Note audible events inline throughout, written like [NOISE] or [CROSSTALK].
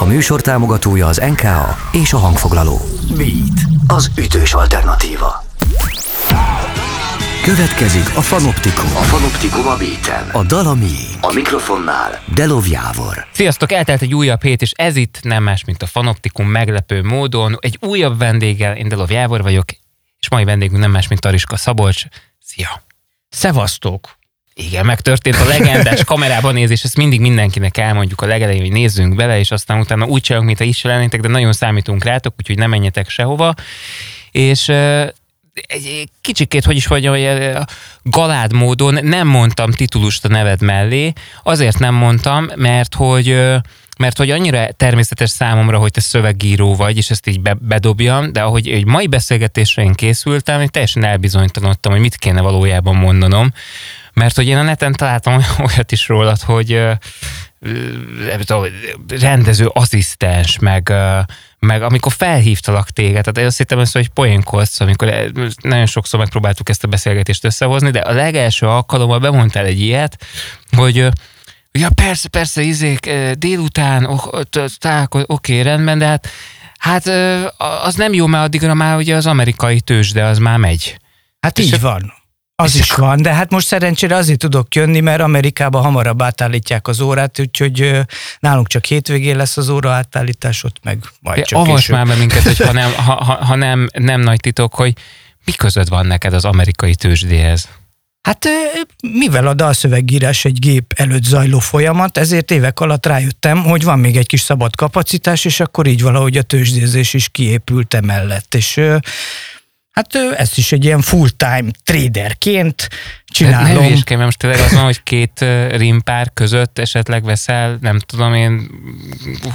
A műsor támogatója az NKA és a hangfoglaló. Beat, az ütős alternatíva. Következik a Fanoptikum. A Fanoptikum a beaten. A Dalami. A mikrofonnál Delov Jávor. Sziasztok, eltelt egy újabb hét, és ez itt nem más, mint a Fanoptikum meglepő módon. Egy újabb vendéggel, én Delov Jávor vagyok, és mai vendégünk nem más, mint Tariska Szabolcs. Szia! Szevasztok! Igen, megtörtént a legendás kamerában nézés, ezt mindig mindenkinek elmondjuk a legelején, hogy nézzünk bele, és aztán utána úgy csinálunk, mint ha is lennétek, de nagyon számítunk rátok, úgyhogy nem menjetek sehova. És egy kicsikét, hogy is mondjam, hogy galád módon nem mondtam titulust a neved mellé, azért nem mondtam, mert hogy mert hogy annyira természetes számomra, hogy te szövegíró vagy, és ezt így be, bedobjam, de ahogy egy mai beszélgetésre én készültem, én teljesen elbizonytalanodtam, hogy mit kéne valójában mondanom, mert hogy én a neten találtam [LAUGHS] olyat is rólad, hogy rendező asszisztens, meg, meg amikor felhívtalak téged, tehát én azt hittem össze, hogy poénkodsz, amikor nagyon sokszor megpróbáltuk ezt a beszélgetést összehozni, de a legelső alkalommal bemondtál egy ilyet, hogy ja persze, persze, izék, délután, oké, okay, rendben, de hát, hát az nem jó, mert addigra már ugye az amerikai tőzsde az már megy. Hát így van. Az is van, de hát most szerencsére azért tudok jönni, mert Amerikában hamarabb átállítják az órát, úgyhogy nálunk csak hétvégén lesz az óra átállítás, ott meg majd csak Avas már be minket, hogy ha, nem, [LAUGHS] ha, ha, ha nem, nem nagy titok, hogy mi között van neked az amerikai tőzsdéhez? Hát mivel a dalszövegírás egy gép előtt zajló folyamat, ezért évek alatt rájöttem, hogy van még egy kis szabad kapacitás, és akkor így valahogy a tőzsdézés is kiépült emellett. És Hát ezt is egy ilyen full-time traderként csinálom. Ne hülyéskedj, mert most tényleg az van, hogy két rimpár között esetleg veszel, nem tudom én,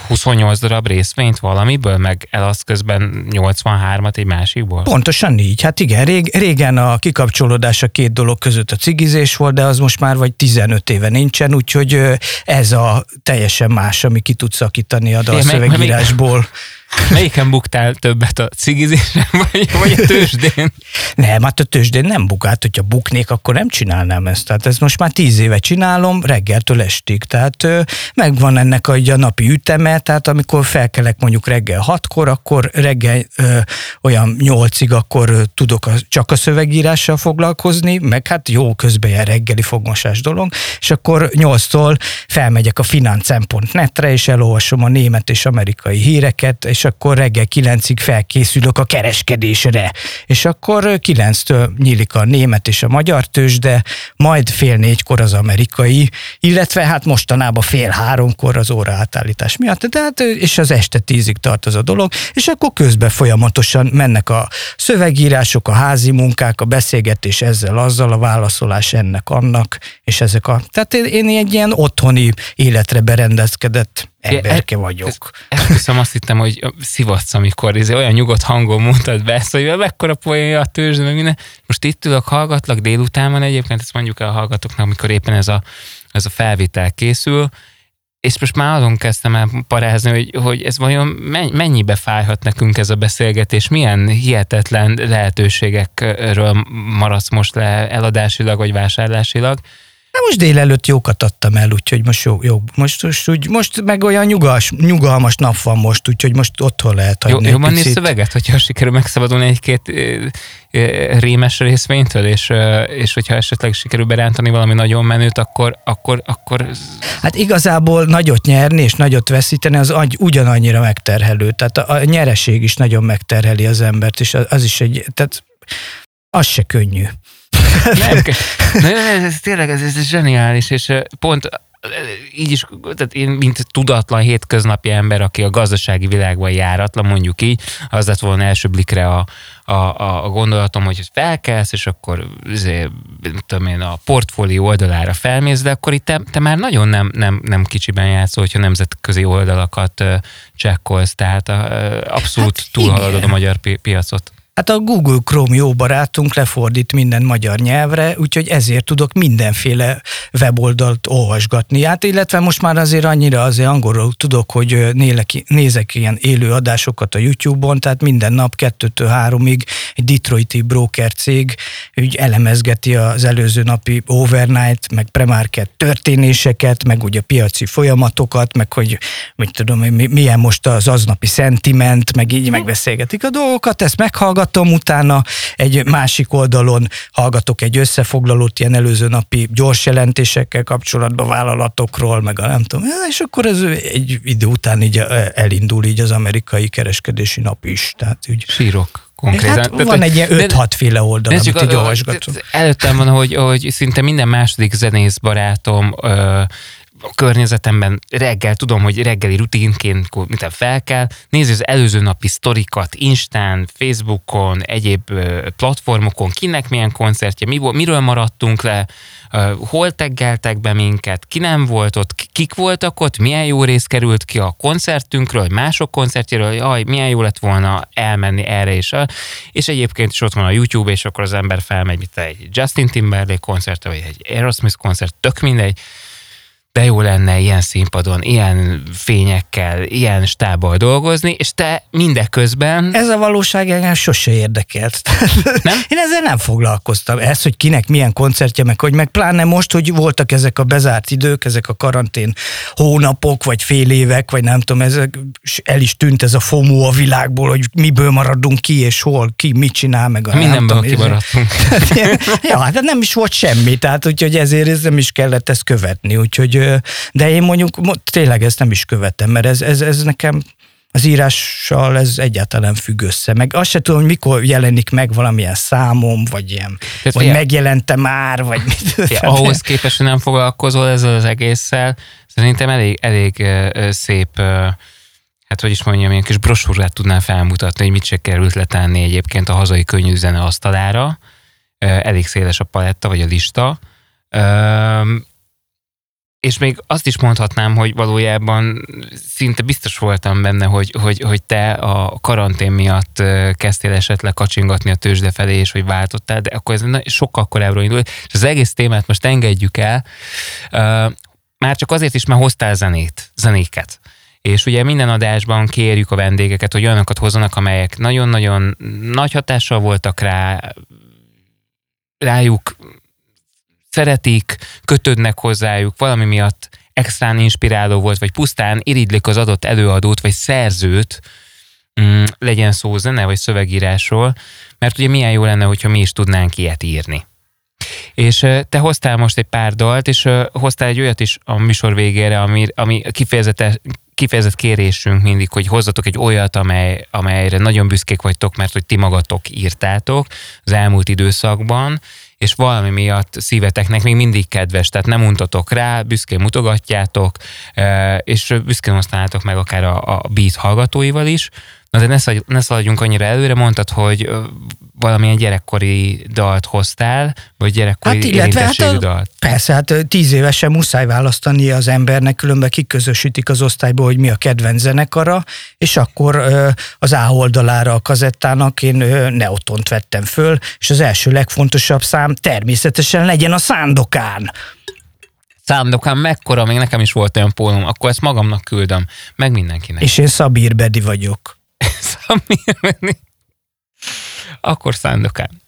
28 darab részvényt valamiből, meg elasz közben 83-at egy másikból? Pontosan így. Hát igen, rég, régen a kikapcsolódás a két dolog között a cigizés volt, de az most már vagy 15 éve nincsen, úgyhogy ez a teljesen más, ami ki tud szakítani a dalszövegírásból. Melyiken buktál többet a cigizésen, [LAUGHS] vagy, vagy a tőzsdén? Nem, hát a tőzsdén nem bukált, hogyha buknék, akkor nem csinálnám ezt. Tehát ezt most már tíz éve csinálom, reggeltől estig. Tehát megvan ennek a, a napi üteme, tehát amikor felkelek mondjuk reggel hatkor, akkor reggel ö, olyan nyolcig akkor tudok a, csak a szövegírással foglalkozni, meg hát jó közben ilyen reggeli fogmosás dolog, és akkor nyolctól felmegyek a finanszempont.netre, és elolvasom a német és amerikai híreket, és akkor reggel kilencig felkészülök a kereskedésre. És akkor kilenctől nyílik a német és a magyar tőzsde, majd fél négykor az amerikai, illetve hát mostanában fél háromkor az óraátállítás miatt, de hát, és az este tízig tart az a dolog, és akkor közben folyamatosan mennek a szövegírások, a házi munkák, a beszélgetés ezzel, azzal, a válaszolás ennek, annak, és ezek a... Tehát én, én egy ilyen otthoni életre berendezkedett emberke vagyok. Ezt hiszem, azt hittem, hogy szivatsz, amikor ez olyan nyugodt hangon mondtad be hogy mekkora poénja a tőzs, meg minden. Most itt ülök, hallgatlak délután van egyébként, ezt mondjuk el a hallgatóknak, amikor éppen ez a, ez a felvétel készül, és most már azon kezdtem el parázni, hogy, hogy ez vajon mennyibe fájhat nekünk ez a beszélgetés, milyen hihetetlen lehetőségekről maradsz most le eladásilag vagy vásárlásilag, Na most délelőtt jókat adtam el, úgyhogy most jó, jó. Most, most, úgy, most meg olyan nyugas, nyugalmas nap van most, úgyhogy most otthon lehet hagyni Jó, Jobban néz szöveget, hogyha sikerül megszabadulni egy-két rémes részvénytől, és, és hogyha esetleg sikerül berántani valami nagyon menőt, akkor, akkor, akkor... Hát igazából nagyot nyerni és nagyot veszíteni az ugyanannyira megterhelő. Tehát a, a nyereség is nagyon megterheli az embert, és az, az is egy, tehát az se könnyű. Nem, nem ez, tényleg ez, ez zseniális, és pont így is, tehát én, mint tudatlan hétköznapi ember, aki a gazdasági világban járatlan, mondjuk így, az lett volna első blikre a, a, a gondolatom, hogy felkelsz, és akkor azért, tudom én, a portfólió oldalára felmész, de akkor itt te, te már nagyon nem, nem, nem kicsiben játszol, hogyha nemzetközi oldalakat csekkolsz, tehát a, abszolút hát túlhaladod a magyar pi- piacot. Hát a Google Chrome jó barátunk lefordít minden magyar nyelvre, úgyhogy ezért tudok mindenféle weboldalt olvasgatni. Hát illetve most már azért annyira azért angolról tudok, hogy nélek, nézek ilyen élő adásokat a YouTube-on, tehát minden nap kettőtől háromig egy Detroiti broker cég úgy elemezgeti az előző napi overnight, meg premarket történéseket, meg ugye piaci folyamatokat, meg hogy mit tudom, milyen most az aznapi szentiment, meg így megbeszélgetik a dolgokat, ezt meghallgat hallgatom, utána egy másik oldalon hallgatok egy összefoglalót ilyen előző napi gyors jelentésekkel kapcsolatban vállalatokról, meg a nem tudom, és akkor ez egy idő után így elindul így az amerikai kereskedési nap is. Tehát úgy. Sírok konkrétan. Hát van egy ilyen 5-6 féle oldal, amit így olvasgatom. Előttem van, hogy, hogy szinte minden második zenész barátom ö, a környezetemben reggel, tudom, hogy reggeli rutinként minden fel kell, nézi az előző napi sztorikat Instán, Facebookon, egyéb platformokon, kinek milyen koncertje, mi, miről maradtunk le, hol teggeltek be minket, ki nem volt ott, kik voltak ott, milyen jó rész került ki a koncertünkről, mások koncertjéről, jaj, milyen jó lett volna elmenni erre is. És egyébként is ott van a YouTube, és akkor az ember felmegy, mint egy Justin Timberlake koncertre, vagy egy Aerosmith koncert, tök mindegy, de jó lenne ilyen színpadon, ilyen fényekkel, ilyen stábbal dolgozni, és te mindeközben... Ez a valóság engem sose érdekelt. [LAUGHS] Nem? Én ezzel nem foglalkoztam. Ez, hogy kinek milyen koncertje, meg hogy meg pláne most, hogy voltak ezek a bezárt idők, ezek a karantén hónapok, vagy fél évek, vagy nem tudom, ezek, el is tűnt ez a FOMO a világból, hogy miből maradunk ki, és hol, ki mit csinál, meg a Mindenből kimaradtunk. [LAUGHS] ja, hát nem is volt semmi, tehát úgyhogy ezért ez nem is kellett ezt követni, úgyhogy de én mondjuk tényleg ezt nem is követem, mert ez, ez, ez nekem az írással ez egyáltalán függ össze. Meg azt se tudom, hogy mikor jelenik meg valamilyen számom, vagy ilyen, Tehát vagy megjelente már, vagy mit. Ja, ahhoz képest, hogy nem foglalkozol ezzel az egésszel, szerintem elég, elég szép hát hogy is mondjam, ilyen kis brosúrát tudnál felmutatni, hogy mit se került letenni egyébként a hazai könnyűzene asztalára. Elég széles a paletta, vagy a lista és még azt is mondhatnám, hogy valójában szinte biztos voltam benne, hogy, hogy, hogy te a karantén miatt kezdtél esetleg kacsingatni a tőzsde felé, és hogy váltottál, de akkor ez sokkal korábbról indult, és az egész témát most engedjük el, már csak azért is, mert hoztál zenét, zenéket. És ugye minden adásban kérjük a vendégeket, hogy olyanokat hozzanak, amelyek nagyon-nagyon nagy hatással voltak rá, rájuk szeretik, kötődnek hozzájuk, valami miatt extrán inspiráló volt, vagy pusztán irigylik az adott előadót, vagy szerzőt, mm, legyen szó zene, vagy szövegírásról, mert ugye milyen jó lenne, hogyha mi is tudnánk ilyet írni. És te hoztál most egy pár dalt, és hoztál egy olyat is a műsor végére, ami, ami kifejezett, kifejezett kérésünk mindig, hogy hozzatok egy olyat, amely, amelyre nagyon büszkék vagytok, mert hogy ti magatok írtátok az elmúlt időszakban, és valami miatt szíveteknek még mindig kedves, tehát nem untatok rá, büszkén mutogatjátok, és büszkén osztanátok meg akár a, a beat hallgatóival is. Na de ne, szaladj, ne szaladjunk annyira előre, mondtad, hogy valamilyen gyerekkori dalt hoztál, vagy gyerekkori hát, illetve hát a, dalt. Persze, hát tíz évesen muszáj választani az embernek, különben kiközösítik az osztályból, hogy mi a kedvenc zenekara, és akkor az A oldalára a kazettának én Neotont vettem föl, és az első legfontosabb szám természetesen legyen a Szándokán. Szándokán mekkora, még nekem is volt olyan pólum, akkor ezt magamnak küldöm, meg mindenkinek. És én Szabír Bedi vagyok. Szabír Bedi [LAUGHS] akkor szándokán.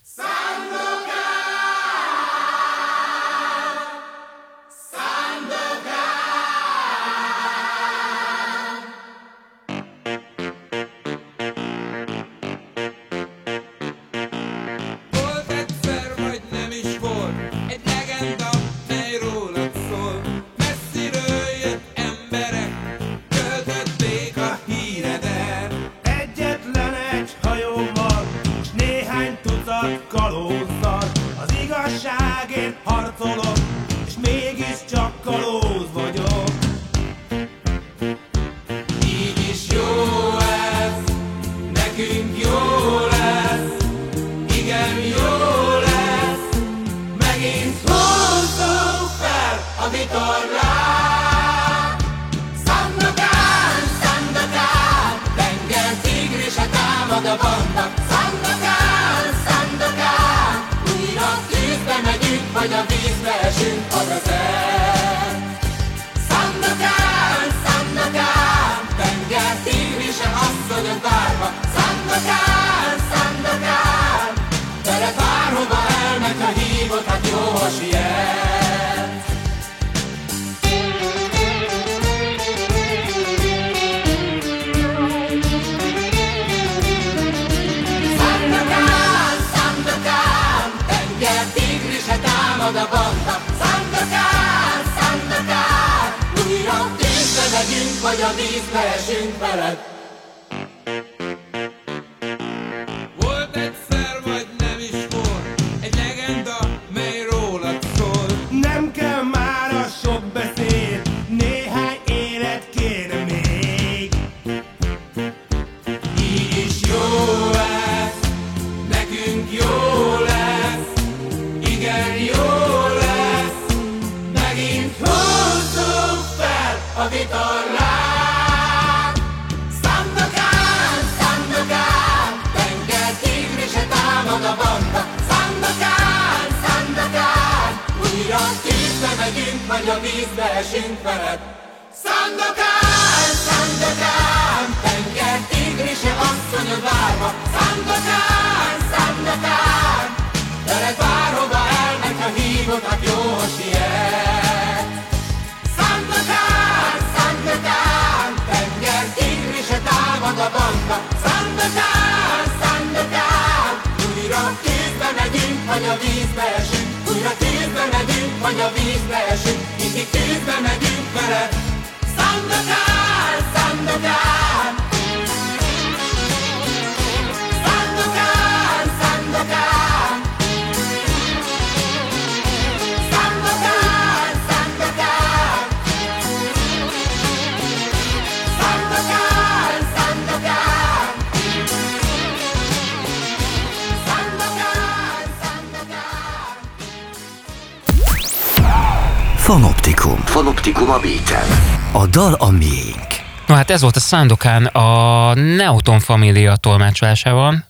Miénk. No hát ez volt a Szándokán a Neoton Família tolmácsolásában,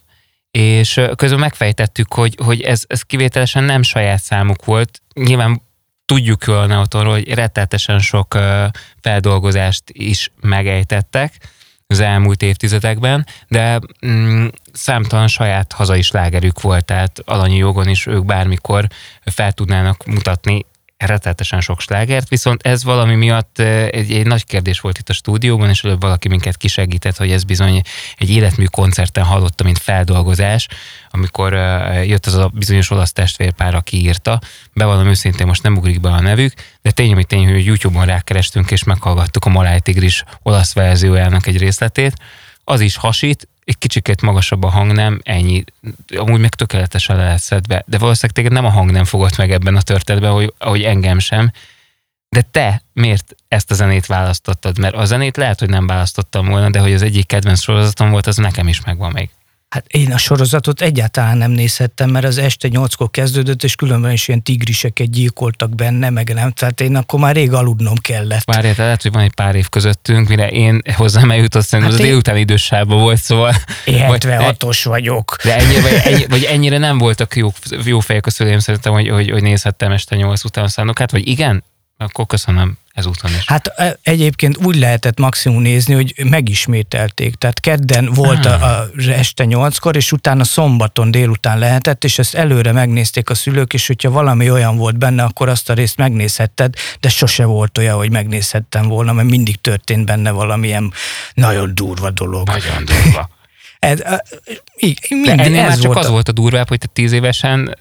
és közben megfejtettük, hogy, hogy ez, ez kivételesen nem saját számuk volt. Nyilván tudjuk jól a Neotonról, hogy rettetesen sok feldolgozást is megejtettek az elmúlt évtizedekben, de mm, számtalan saját hazai slágerük volt, tehát alanyi jogon is ők bármikor fel tudnának mutatni rettetesen sok slágert, viszont ez valami miatt egy, egy nagy kérdés volt itt a stúdióban, és előbb valaki minket kisegített, hogy ez bizony egy életmű koncerten hallotta, mint feldolgozás, amikor jött az a bizonyos olasz testvérpár, aki írta. Bevallom őszintén, most nem ugrik be a nevük, de tény, hogy tény, hogy YouTube-on rákerestünk, és meghallgattuk a Maláj Tigris olasz verziójának egy részletét. Az is hasít, egy kicsikét magasabb a hang nem, ennyi. Amúgy meg tökéletesen le lehet szedve, de valószínűleg téged nem a hang nem fogott meg ebben a történetben, hogy, ahogy engem sem. De te miért ezt a zenét választottad? Mert a zenét lehet, hogy nem választottam volna, de hogy az egyik kedvenc sorozatom volt, az nekem is megvan még. Hát én a sorozatot egyáltalán nem nézhettem, mert az este nyolckor kezdődött, és különben is ilyen tigriseket gyilkoltak benne, meg nem. Tehát én akkor már rég aludnom kellett. Várj, lehet, hogy van egy pár év közöttünk, mire én hozzám eljutott, szerintem hát az én... délután idősában volt, szóval... Én 76-os vagyok. De ennyire, vagy, ennyi, [LAUGHS] vagy ennyire nem voltak jó, jó fejek a szüleim, szerintem, hogy, hogy, hogy nézhettem este nyolc után szánokát, vagy igen? Akkor köszönöm ezúton is. Hát egyébként úgy lehetett maximum nézni, hogy megismételték. Tehát kedden volt ah. a, a este nyolckor, és utána szombaton délután lehetett, és ezt előre megnézték a szülők, és hogyha valami olyan volt benne, akkor azt a részt megnézhetted, de sose volt olyan, hogy megnézhettem volna, mert mindig történt benne valamilyen nagyon durva dolog. Nagyon durva. Ez, mindig, ennél ez már csak az a... volt a durvább, hogy te tíz évesen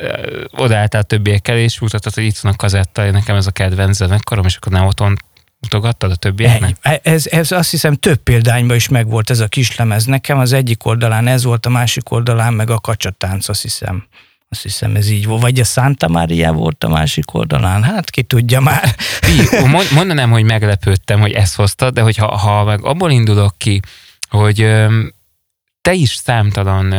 odaálltál többiekkel, és mutattad, hogy itt van a kazetta, nekem ez a kedvenc zenekarom, és akkor nem otthon mutogattad a többieknek? Ez, ez azt hiszem több példányban is megvolt ez a kislemez. Nekem az egyik oldalán ez volt, a másik oldalán meg a kacsatánc, azt hiszem. Azt hiszem ez így volt. Vagy a Santa Maria volt a másik oldalán. Hát ki tudja már. Fí, mondanám, hogy meglepődtem, hogy ezt hoztad, de hogyha ha meg abból indulok ki, hogy te is számtalan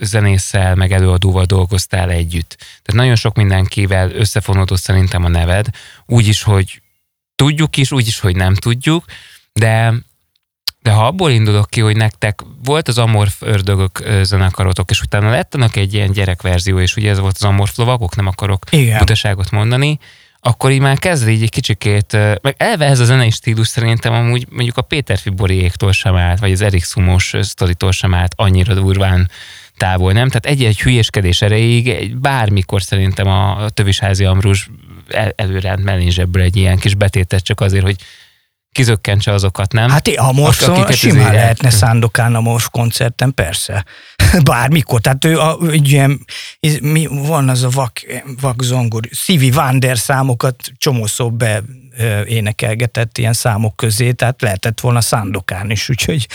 zenésszel, meg előadóval dolgoztál együtt. Tehát nagyon sok mindenkivel összefonódott szerintem a neved, úgy is, hogy tudjuk is, úgy is, hogy nem tudjuk, de de ha abból indulok ki, hogy nektek volt az Amorf ördögök zenekarotok, és utána lett annak egy ilyen gyerekverzió, és ugye ez volt az Amorf lovagok, nem akarok Igen. butaságot mondani, akkor így már kezd így egy kicsikét, meg elve ez a zenei stílus szerintem amúgy mondjuk a Péter Fiboriéktól sem állt, vagy az Erik Szumos sztoritól sem állt annyira durván távol, nem? Tehát egy-egy hülyéskedés erejéig bármikor szerintem a Tövisházi Ambrus el, mellényzsebből egy ilyen kis betétet csak azért, hogy kizökkentse azokat, nem? Hát a Morszon simán lehetne Szándokán a Mors koncerten, persze. [LAUGHS] Bármikor. Tehát ő a, egy ilyen, mi van az a vak, vak zongor, Szívi Vander számokat csomószó be énekelgetett ilyen számok közé, tehát lehetett volna Szándokán is, úgyhogy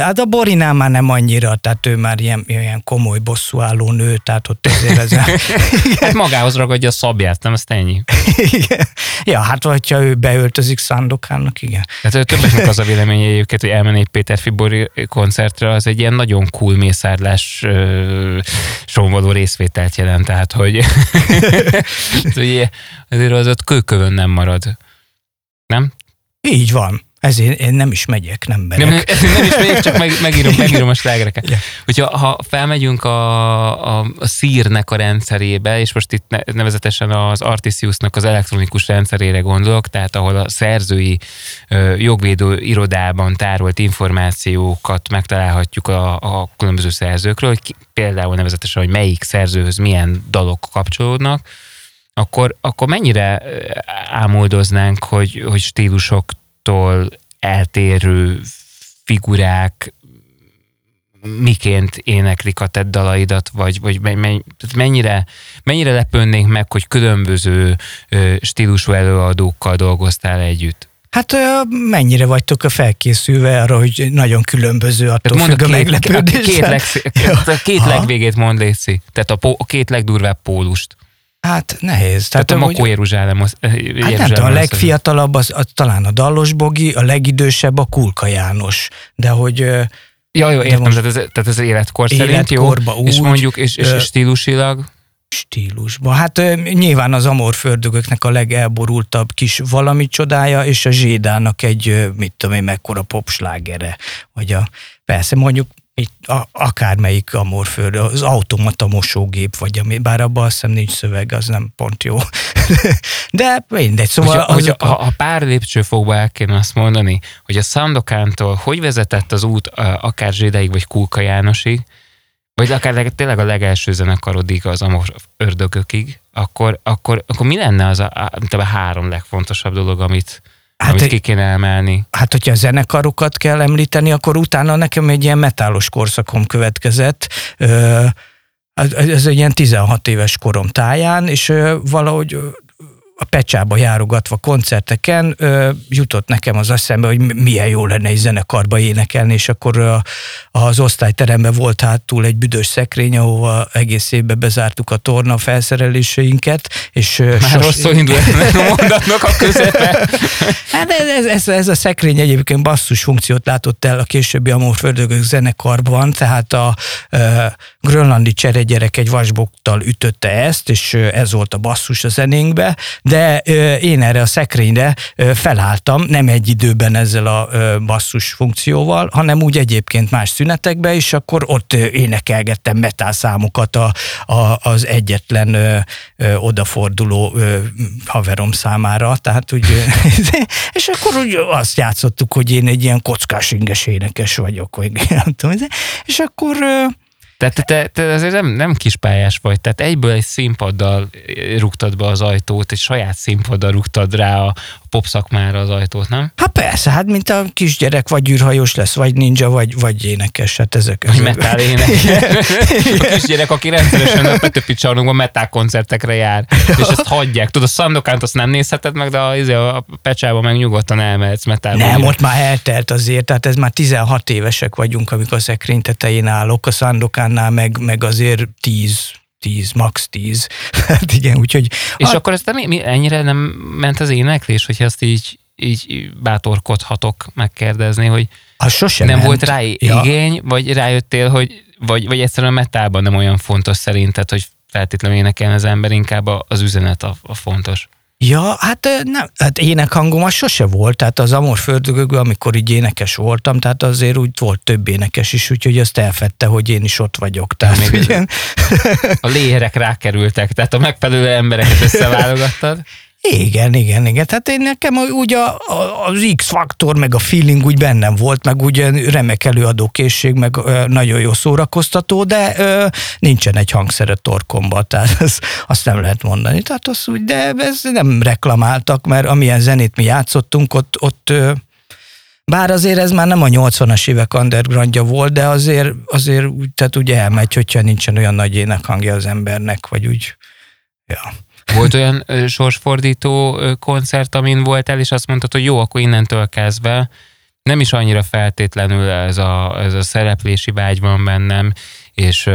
Hát a Borinál már nem annyira, tehát ő már ilyen, ilyen komoly bosszúálló nő, tehát ott azért ez... [LAUGHS] hát magához ragadja a szabját, nem? Ezt ennyi. igen. Ja, hát hogyha ő beöltözik Szándokának, igen. Hát többeknek az a véleménye egyébként, hogy elmenni Péter Fibori koncertre, az egy ilyen nagyon cool mészárlás való részvételt jelent, tehát hogy [LAUGHS] azért az ott kőkövön nem marad. Nem? Így van. Ezért én nem is megyek, nem berek. Nem, nem, nem is megyek, csak meg, megírom, [LAUGHS] megírom a slágereket. Yeah. Hogyha ha felmegyünk a, a, a szírnek a rendszerébe, és most itt nevezetesen az Artisiusnak az elektronikus rendszerére gondolok, tehát ahol a szerzői ö, jogvédő irodában tárolt információkat megtalálhatjuk a, a különböző szerzőkről, hogy például nevezetesen, hogy melyik szerzőhöz milyen dalok kapcsolódnak, akkor, akkor mennyire ámoldoznánk, hogy, hogy stílusoktól eltérő figurák miként éneklik a tedd dalaidat, vagy, vagy mennyire, mennyire lepődnénk meg, hogy különböző stílusú előadókkal dolgoztál együtt? Hát mennyire vagytok a felkészülve arra, hogy nagyon különböző attól függ a, a meglepődés? Két, leg, [LAUGHS] két legvégét mond Léci, tehát a, a két legdurvább pólust. Hát nehéz. Tehát, Tehát a Makó Jeruzsálem. Az, Jeruzsálem hát nem tudom, a legfiatalabb az, az, talán a Dallos Bogi, a legidősebb a Kulka János. De hogy... Ja, jó, értem, tehát ez, tehát ez életkor szerint jó, úgy, és mondjuk, és, és stílusilag? Stílusban. Hát nyilván az amorfördögöknek a legelborultabb kis valami csodája, és a Zsédának egy, mit tudom én, mekkora popslágere. Vagy a, persze mondjuk itt a, akármelyik amorfőr, az automata mosógép, vagy ami, bár abban azt hiszem nincs szöveg, az nem pont jó. [LAUGHS] De mindegy, szóval... Hogyha, hogy a, ha pár lépcsőfokba el kéne azt mondani, hogy a Sandokántól hogy vezetett az út akár Zsédeig, vagy Kulka Jánosig, vagy akár tényleg a legelső zenekarodig, az amor ördögökig, akkor, akkor, akkor mi lenne az a, a, a három legfontosabb dolog, amit, Hát, amit ki kéne emelni. Hát, hogyha a zenekarokat kell említeni, akkor utána nekem egy ilyen metálos korszakom következett. Ez egy ilyen 16 éves korom táján, és valahogy a pecsába járogatva koncerteken ö, jutott nekem az eszembe, hogy milyen jó lenne egy zenekarba énekelni, és akkor a, az osztályteremben volt hátul egy büdös szekrény, ahova egész évben bezártuk a torna felszereléseinket, és Már sos... rosszul indul a [LAUGHS] mondatnak a közepe. hát ez, ez, ez, ez, a szekrény egyébként basszus funkciót látott el a későbbi Amorföldögök zenekarban, tehát a ö, grönlandi cseregyerek egy vasboktal ütötte ezt, és ez volt a basszus a zenénkbe, de én erre a szekrényre felálltam, nem egy időben ezzel a basszus funkcióval, hanem úgy egyébként más szünetekbe, és akkor ott énekelgettem metál számokat a, a, az egyetlen ö, ö, odaforduló ö, haverom számára, tehát úgy, [LAUGHS] és akkor úgy azt játszottuk, hogy én egy ilyen kockás inges énekes vagyok, vagy nem és akkor tehát te, te azért nem, nem kispályás vagy, tehát egyből egy színpaddal rúgtad be az ajtót, egy saját színpaddal rúgtad rá a, pop szakmára az ajtót, nem? Hát persze, hát mint a kisgyerek, vagy űrhajós lesz, vagy ninja, vagy, vagy énekes, hát ezek. Vagy metal [LAUGHS] énekes. [LAUGHS] a kisgyerek, aki rendszeresen a Petőpi csarnokban metal koncertekre jár, és ezt hagyják. Tudod, a Sandokánt azt nem nézheted meg, de a, izé, a pecsába meg nyugodtan elmehetsz metal. Nem, ott már eltelt azért, tehát ez már 16 évesek vagyunk, amikor a szekrény tetején állok, a Sandokánnál meg, meg azért 10 10, max 10. [LAUGHS] hát igen, úgyhogy... És a... akkor ezt nem, mi, ennyire nem ment az éneklés, hogy ezt így, így bátorkodhatok megkérdezni, hogy az sosem nem ment. volt rá igény, ja. vagy rájöttél, hogy vagy, vagy egyszerűen a metában nem olyan fontos szerinted, hogy feltétlenül énekelni az ember, inkább az üzenet a, a fontos. Ja, hát nem, hát énekhangom az sose volt, tehát az Amor földögökben, amikor így énekes voltam, tehát azért úgy volt több énekes is, úgyhogy azt elfette, hogy én is ott vagyok. Tehát, Még igen. A léherek rákerültek, tehát a megfelelő embereket [LAUGHS] összeválogattad. Igen, igen, igen. Tehát én nekem úgy a, a, az X-faktor, meg a feeling úgy bennem volt, meg úgy remek előadókészség, meg ö, nagyon jó szórakoztató, de ö, nincsen egy hangszer a torkomba, tehát ez, azt nem lehet mondani. Tehát az úgy, de ez nem reklamáltak, mert amilyen zenét mi játszottunk, ott, ott ö, bár azért ez már nem a 80-as évek undergroundja volt, de azért, azért tehát úgy elmegy, hogyha nincsen olyan nagy énekhangja az embernek, vagy úgy, ja. Volt olyan sorsfordító koncert, amin voltál, és azt mondtad, hogy jó, akkor innentől kezdve nem is annyira feltétlenül ez a, ez a szereplési vágy van bennem, és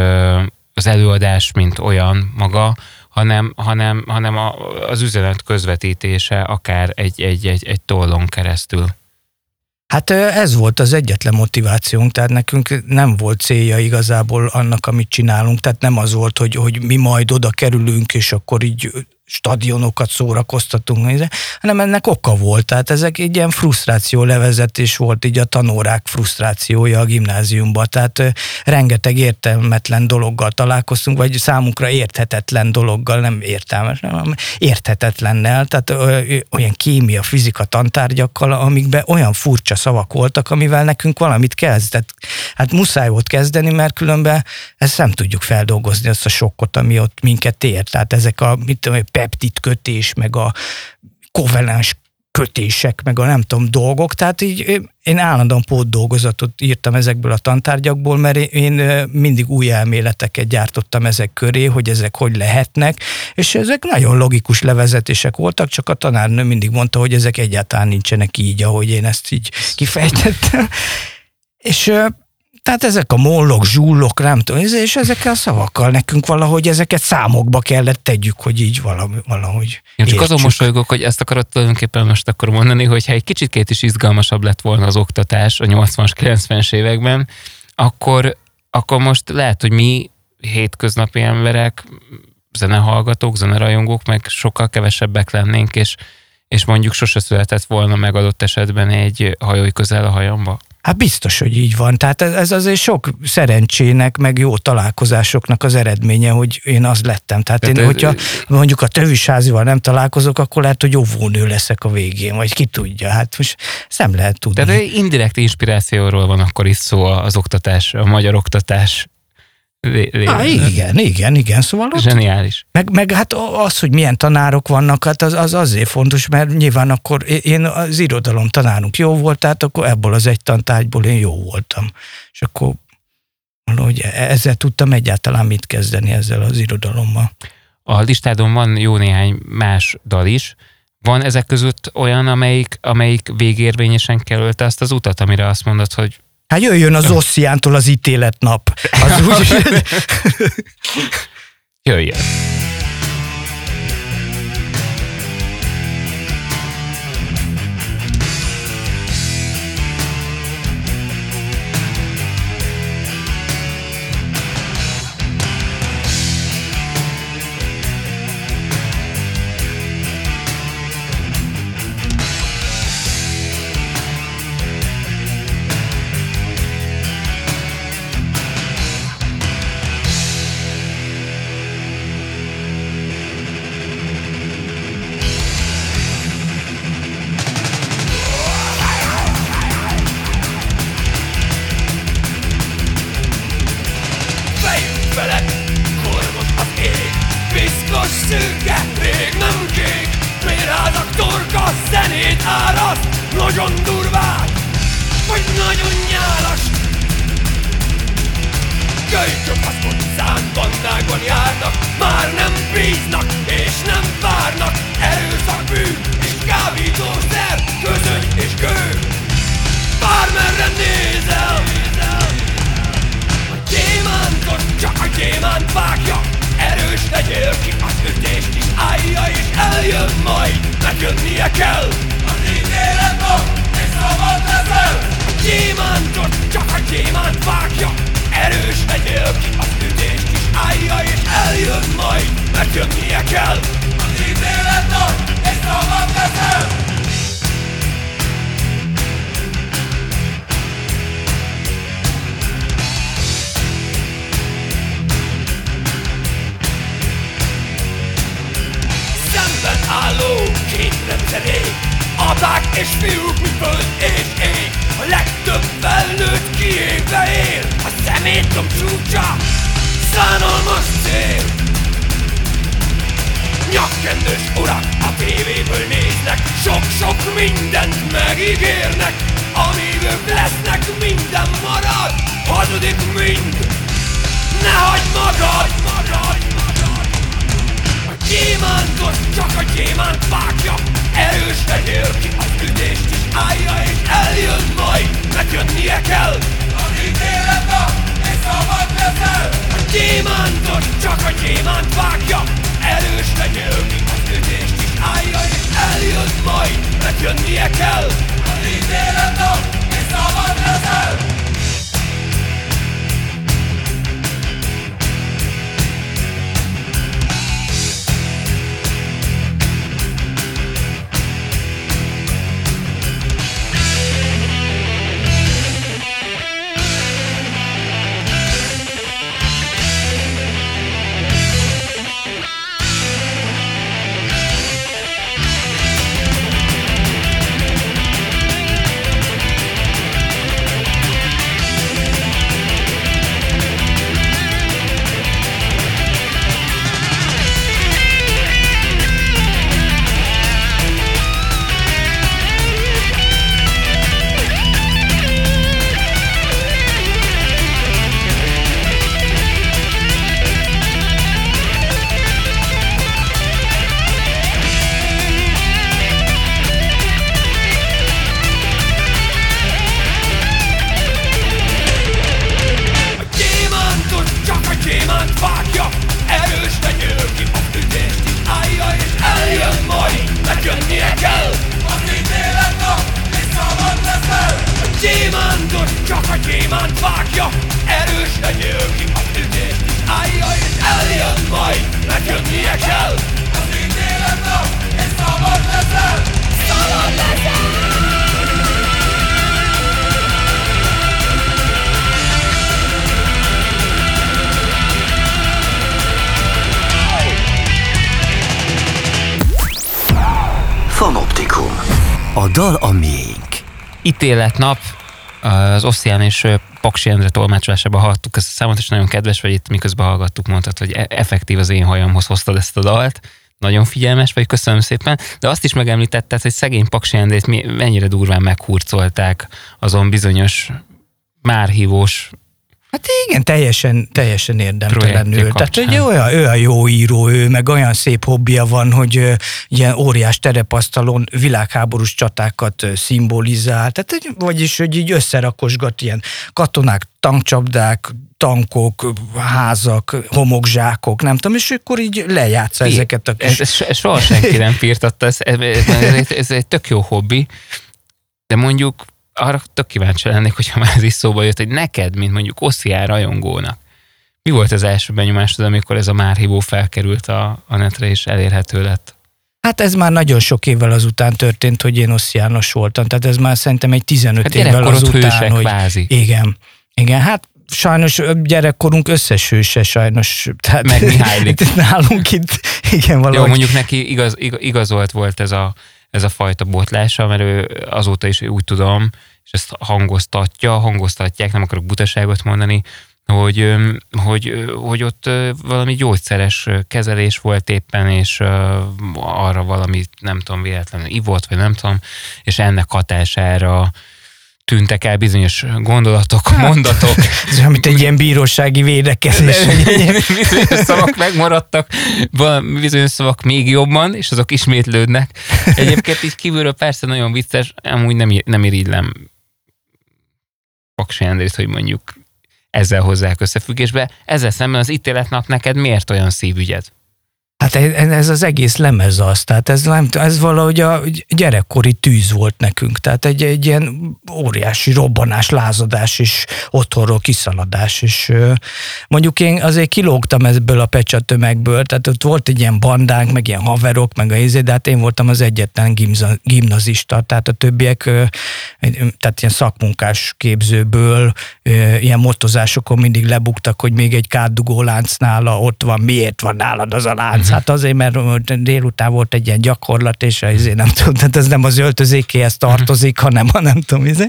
az előadás, mint olyan maga, hanem, hanem, hanem a, az üzenet közvetítése akár egy, egy, egy, egy tollon keresztül. Hát ez volt az egyetlen motivációnk, tehát nekünk nem volt célja igazából annak, amit csinálunk, tehát nem az volt, hogy, hogy mi majd oda kerülünk, és akkor így stadionokat szórakoztatunk, hanem ennek oka volt. Tehát ezek egy ilyen frusztráció levezetés volt, így a tanórák frusztrációja a gimnáziumban. Tehát rengeteg értelmetlen dologgal találkoztunk, vagy számunkra érthetetlen dologgal, nem értelmes, hanem érthetetlennel, tehát olyan kémia, fizika tantárgyakkal, amikben olyan furcsa szavak voltak, amivel nekünk valamit kezdett. Hát muszáj volt kezdeni, mert különben ezt nem tudjuk feldolgozni, azt a sokkot, ami ott minket ér. Tehát ezek a, mit tudom, peptid kötés, meg a kovalens kötések, meg a nem tudom dolgok, tehát így én állandóan pót dolgozatot írtam ezekből a tantárgyakból, mert én mindig új elméleteket gyártottam ezek köré, hogy ezek hogy lehetnek, és ezek nagyon logikus levezetések voltak, csak a tanárnő mindig mondta, hogy ezek egyáltalán nincsenek így, ahogy én ezt így kifejtettem. És tehát ezek a mollok, zsullok, nem tudom, és ezekkel a szavakkal nekünk valahogy ezeket számokba kellett tegyük, hogy így valami, valahogy Én csak azon mosolygok, hogy ezt akarod tulajdonképpen most akkor mondani, hogy ha egy kicsit is izgalmasabb lett volna az oktatás a 80-as, 90-es években, akkor, akkor most lehet, hogy mi hétköznapi emberek, zenehallgatók, zenerajongók, meg sokkal kevesebbek lennénk, és, és mondjuk sose született volna meg adott esetben egy hajói közel a hajamba. Hát biztos, hogy így van. Tehát ez azért sok szerencsének, meg jó találkozásoknak az eredménye, hogy én az lettem. Tehát én, hogyha mondjuk a tövisházival nem találkozok, akkor lehet, hogy óvónő leszek a végén, vagy ki tudja. Hát most ezt nem lehet tudni. Tehát indirekt inspirációról van akkor is szó az oktatás, a magyar oktatás Há, igen, igen, igen, szóval ott, Zseniális. Meg, meg hát az, hogy milyen tanárok vannak, hát az, az azért fontos, mert nyilván akkor én az irodalom tanárunk jó volt, tehát akkor ebből az egy tantárgyból én jó voltam. És akkor valahogy ezzel tudtam egyáltalán mit kezdeni ezzel az irodalommal. A listádon van jó néhány más dal is. Van ezek között olyan, amelyik, amelyik végérvényesen kerülte azt az utat, amire azt mondod, hogy Hát jöjjön az Ossziántól az ítéletnap. Az úgy... [LAUGHS] jöjjön. Ítéletnap, az Oszcián és Paksi Endre tolmácsolásában hallottuk ezt a számot, és nagyon kedves vagy itt, miközben hallgattuk, mondtad, hogy e- effektív az én hajamhoz hoztad ezt a dalt. Nagyon figyelmes vagy, köszönöm szépen. De azt is megemlítetted, hogy szegény Paksi Endrét mennyire durván meghurcolták azon bizonyos márhívós Hát igen, teljesen, teljesen érdemtelenül. Tehát hogy olyan, olyan jó író ő, meg olyan szép hobbija van, hogy ö, ilyen óriás terepasztalon világháborús csatákat ö, szimbolizál. Tehát, hogy- vagyis, hogy így összerakosgat ilyen katonák, tankcsapdák, tankok, házak, homokzsákok, nem tudom, és akkor így lejátsza ezeket a kis... ez, ez soha senki nem [LAUGHS] firtatta, ez, ez, ez, ez egy tök jó hobbi, de mondjuk arra tök kíváncsi lennék, hogyha már ez is szóba jött, hogy neked, mint mondjuk Oszián rajongónak, mi volt az első benyomásod, amikor ez a márhívó felkerült a, a netre és elérhető lett? Hát ez már nagyon sok évvel azután történt, hogy én Oszjános voltam, tehát ez már szerintem egy 15 Hát évvel azután, hogy... kvázi. Igen, igen, hát sajnos gyerekkorunk összes hőse sajnos. Tehát Meg Mihálylik. [LAUGHS] Nálunk itt, igen, Jó, valahogy. mondjuk neki igaz, igaz, igazolt volt ez a, ez a fajta botlása, mert ő azóta is úgy tudom, és ezt hangoztatja, hangoztatják, nem akarok butaságot mondani, hogy, hogy, hogy ott valami gyógyszeres kezelés volt éppen, és arra valami, nem tudom, véletlenül ivott, vagy nem tudom, és ennek hatására tűntek el bizonyos gondolatok, mondatok, [LAUGHS] Ez mint egy ilyen bírósági védekezés. [LAUGHS] bizonyos szavak megmaradtak, bizonyos szavak még jobban, és azok ismétlődnek. Egyébként így kívülről persze nagyon vicces, amúgy nem, nem irigylem Paksi Andrét, hogy mondjuk ezzel hozzák összefüggésbe. Ezzel szemben az ítéletnap neked miért olyan szívügyed? Hát ez ez az egész lemez az, tehát ez, nem, ez valahogy a gyerekkori tűz volt nekünk, tehát egy, egy ilyen óriási robbanás, lázadás és otthonról kiszaladás, és mondjuk én azért kilógtam ebből a pecsa tömegből, tehát ott volt egy ilyen bandánk, meg ilyen haverok, meg a izé, de hát én voltam az egyetlen gimza, gimnazista, tehát a többiek, tehát ilyen szakmunkás képzőből, ilyen motozásokon mindig lebuktak, hogy még egy kátdugó lánc nála ott van, miért van nálad az a lánc, Hát azért, mert délután volt egy ilyen gyakorlat, és azért nem tudom, tehát ez nem az öltözékéhez tartozik, hanem a nem tudom, izé.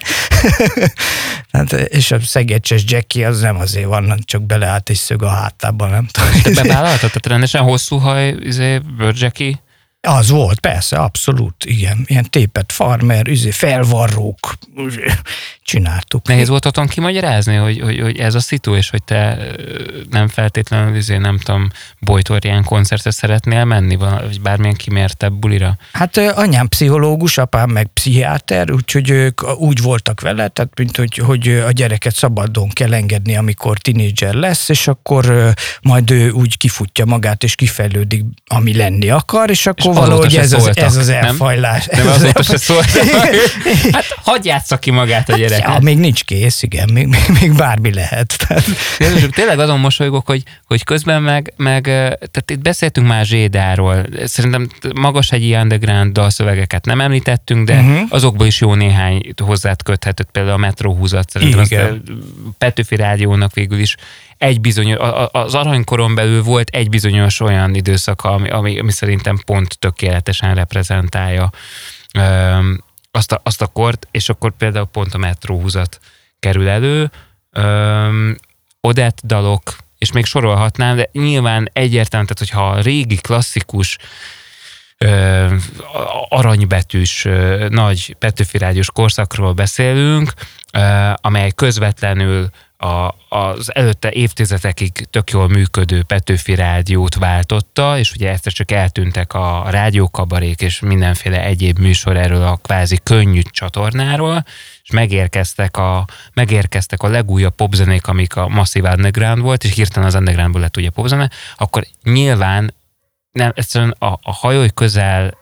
[LAUGHS] hát, és a szegecses Jackie az nem azért van, csak beleállt egy szög a hátában, nem tudom. Te bevállaltad? Tehát rendesen hosszú haj, izé, Jackie? Az volt, persze, abszolút, igen. Ilyen tépet farmer, üzé, felvarrók, csináltuk. Nehéz volt otthon kimagyarázni, hogy, hogy, hogy ez a szitu, és hogy te nem feltétlenül, üzé, nem tudom, Bojtorján koncertre szeretnél menni, vagy bármilyen kimértebb bulira? Hát anyám pszichológus, apám meg pszichiáter, úgyhogy ők úgy voltak vele, tehát mint hogy, hogy a gyereket szabadon kell engedni, amikor tinédzser lesz, és akkor majd ő úgy kifutja magát, és kifejlődik, ami lenni akar, és akkor és valahogy ez az, ez az elfajlás. Nem, nem azóta se szóltak. Hát hagyjátsza ki magát a gyerek. Hát, ja, még nincs kész, igen, még, még, még bármi lehet. Tehát. Tényleg azon mosolygok, hogy, hogy közben meg, meg, tehát itt beszéltünk már Zsédáról. Szerintem magas egy underground dalszövegeket nem említettünk, de uh-huh. azokból is jó néhány hozzát köthetett, például a metróhúzat. Szerintem igen. azt a Petőfi Rádiónak végül is egy bizonyos, az aranykoron belül volt egy bizonyos olyan időszaka, ami, ami, ami szerintem pont tökéletesen reprezentálja azt a, azt a kort, és akkor például pont a metróhúzat kerül elő, Odett dalok, és még sorolhatnám, de nyilván egyértelmű, tehát hogyha a régi klasszikus ö, aranybetűs, ö, nagy Petőfi Rádiós korszakról beszélünk, ö, amely közvetlenül a, az előtte évtizedekig tök jól működő Petőfi rádiót váltotta, és ugye egyszer csak eltűntek a rádiókabarék és mindenféle egyéb műsor erről a kvázi könnyű csatornáról, és megérkeztek a, megérkeztek a legújabb popzenék, amik a Massive Underground volt, és hirtelen az Undergroundból lett ugye popzene, akkor nyilván nem, egyszerűen a, a hajói közel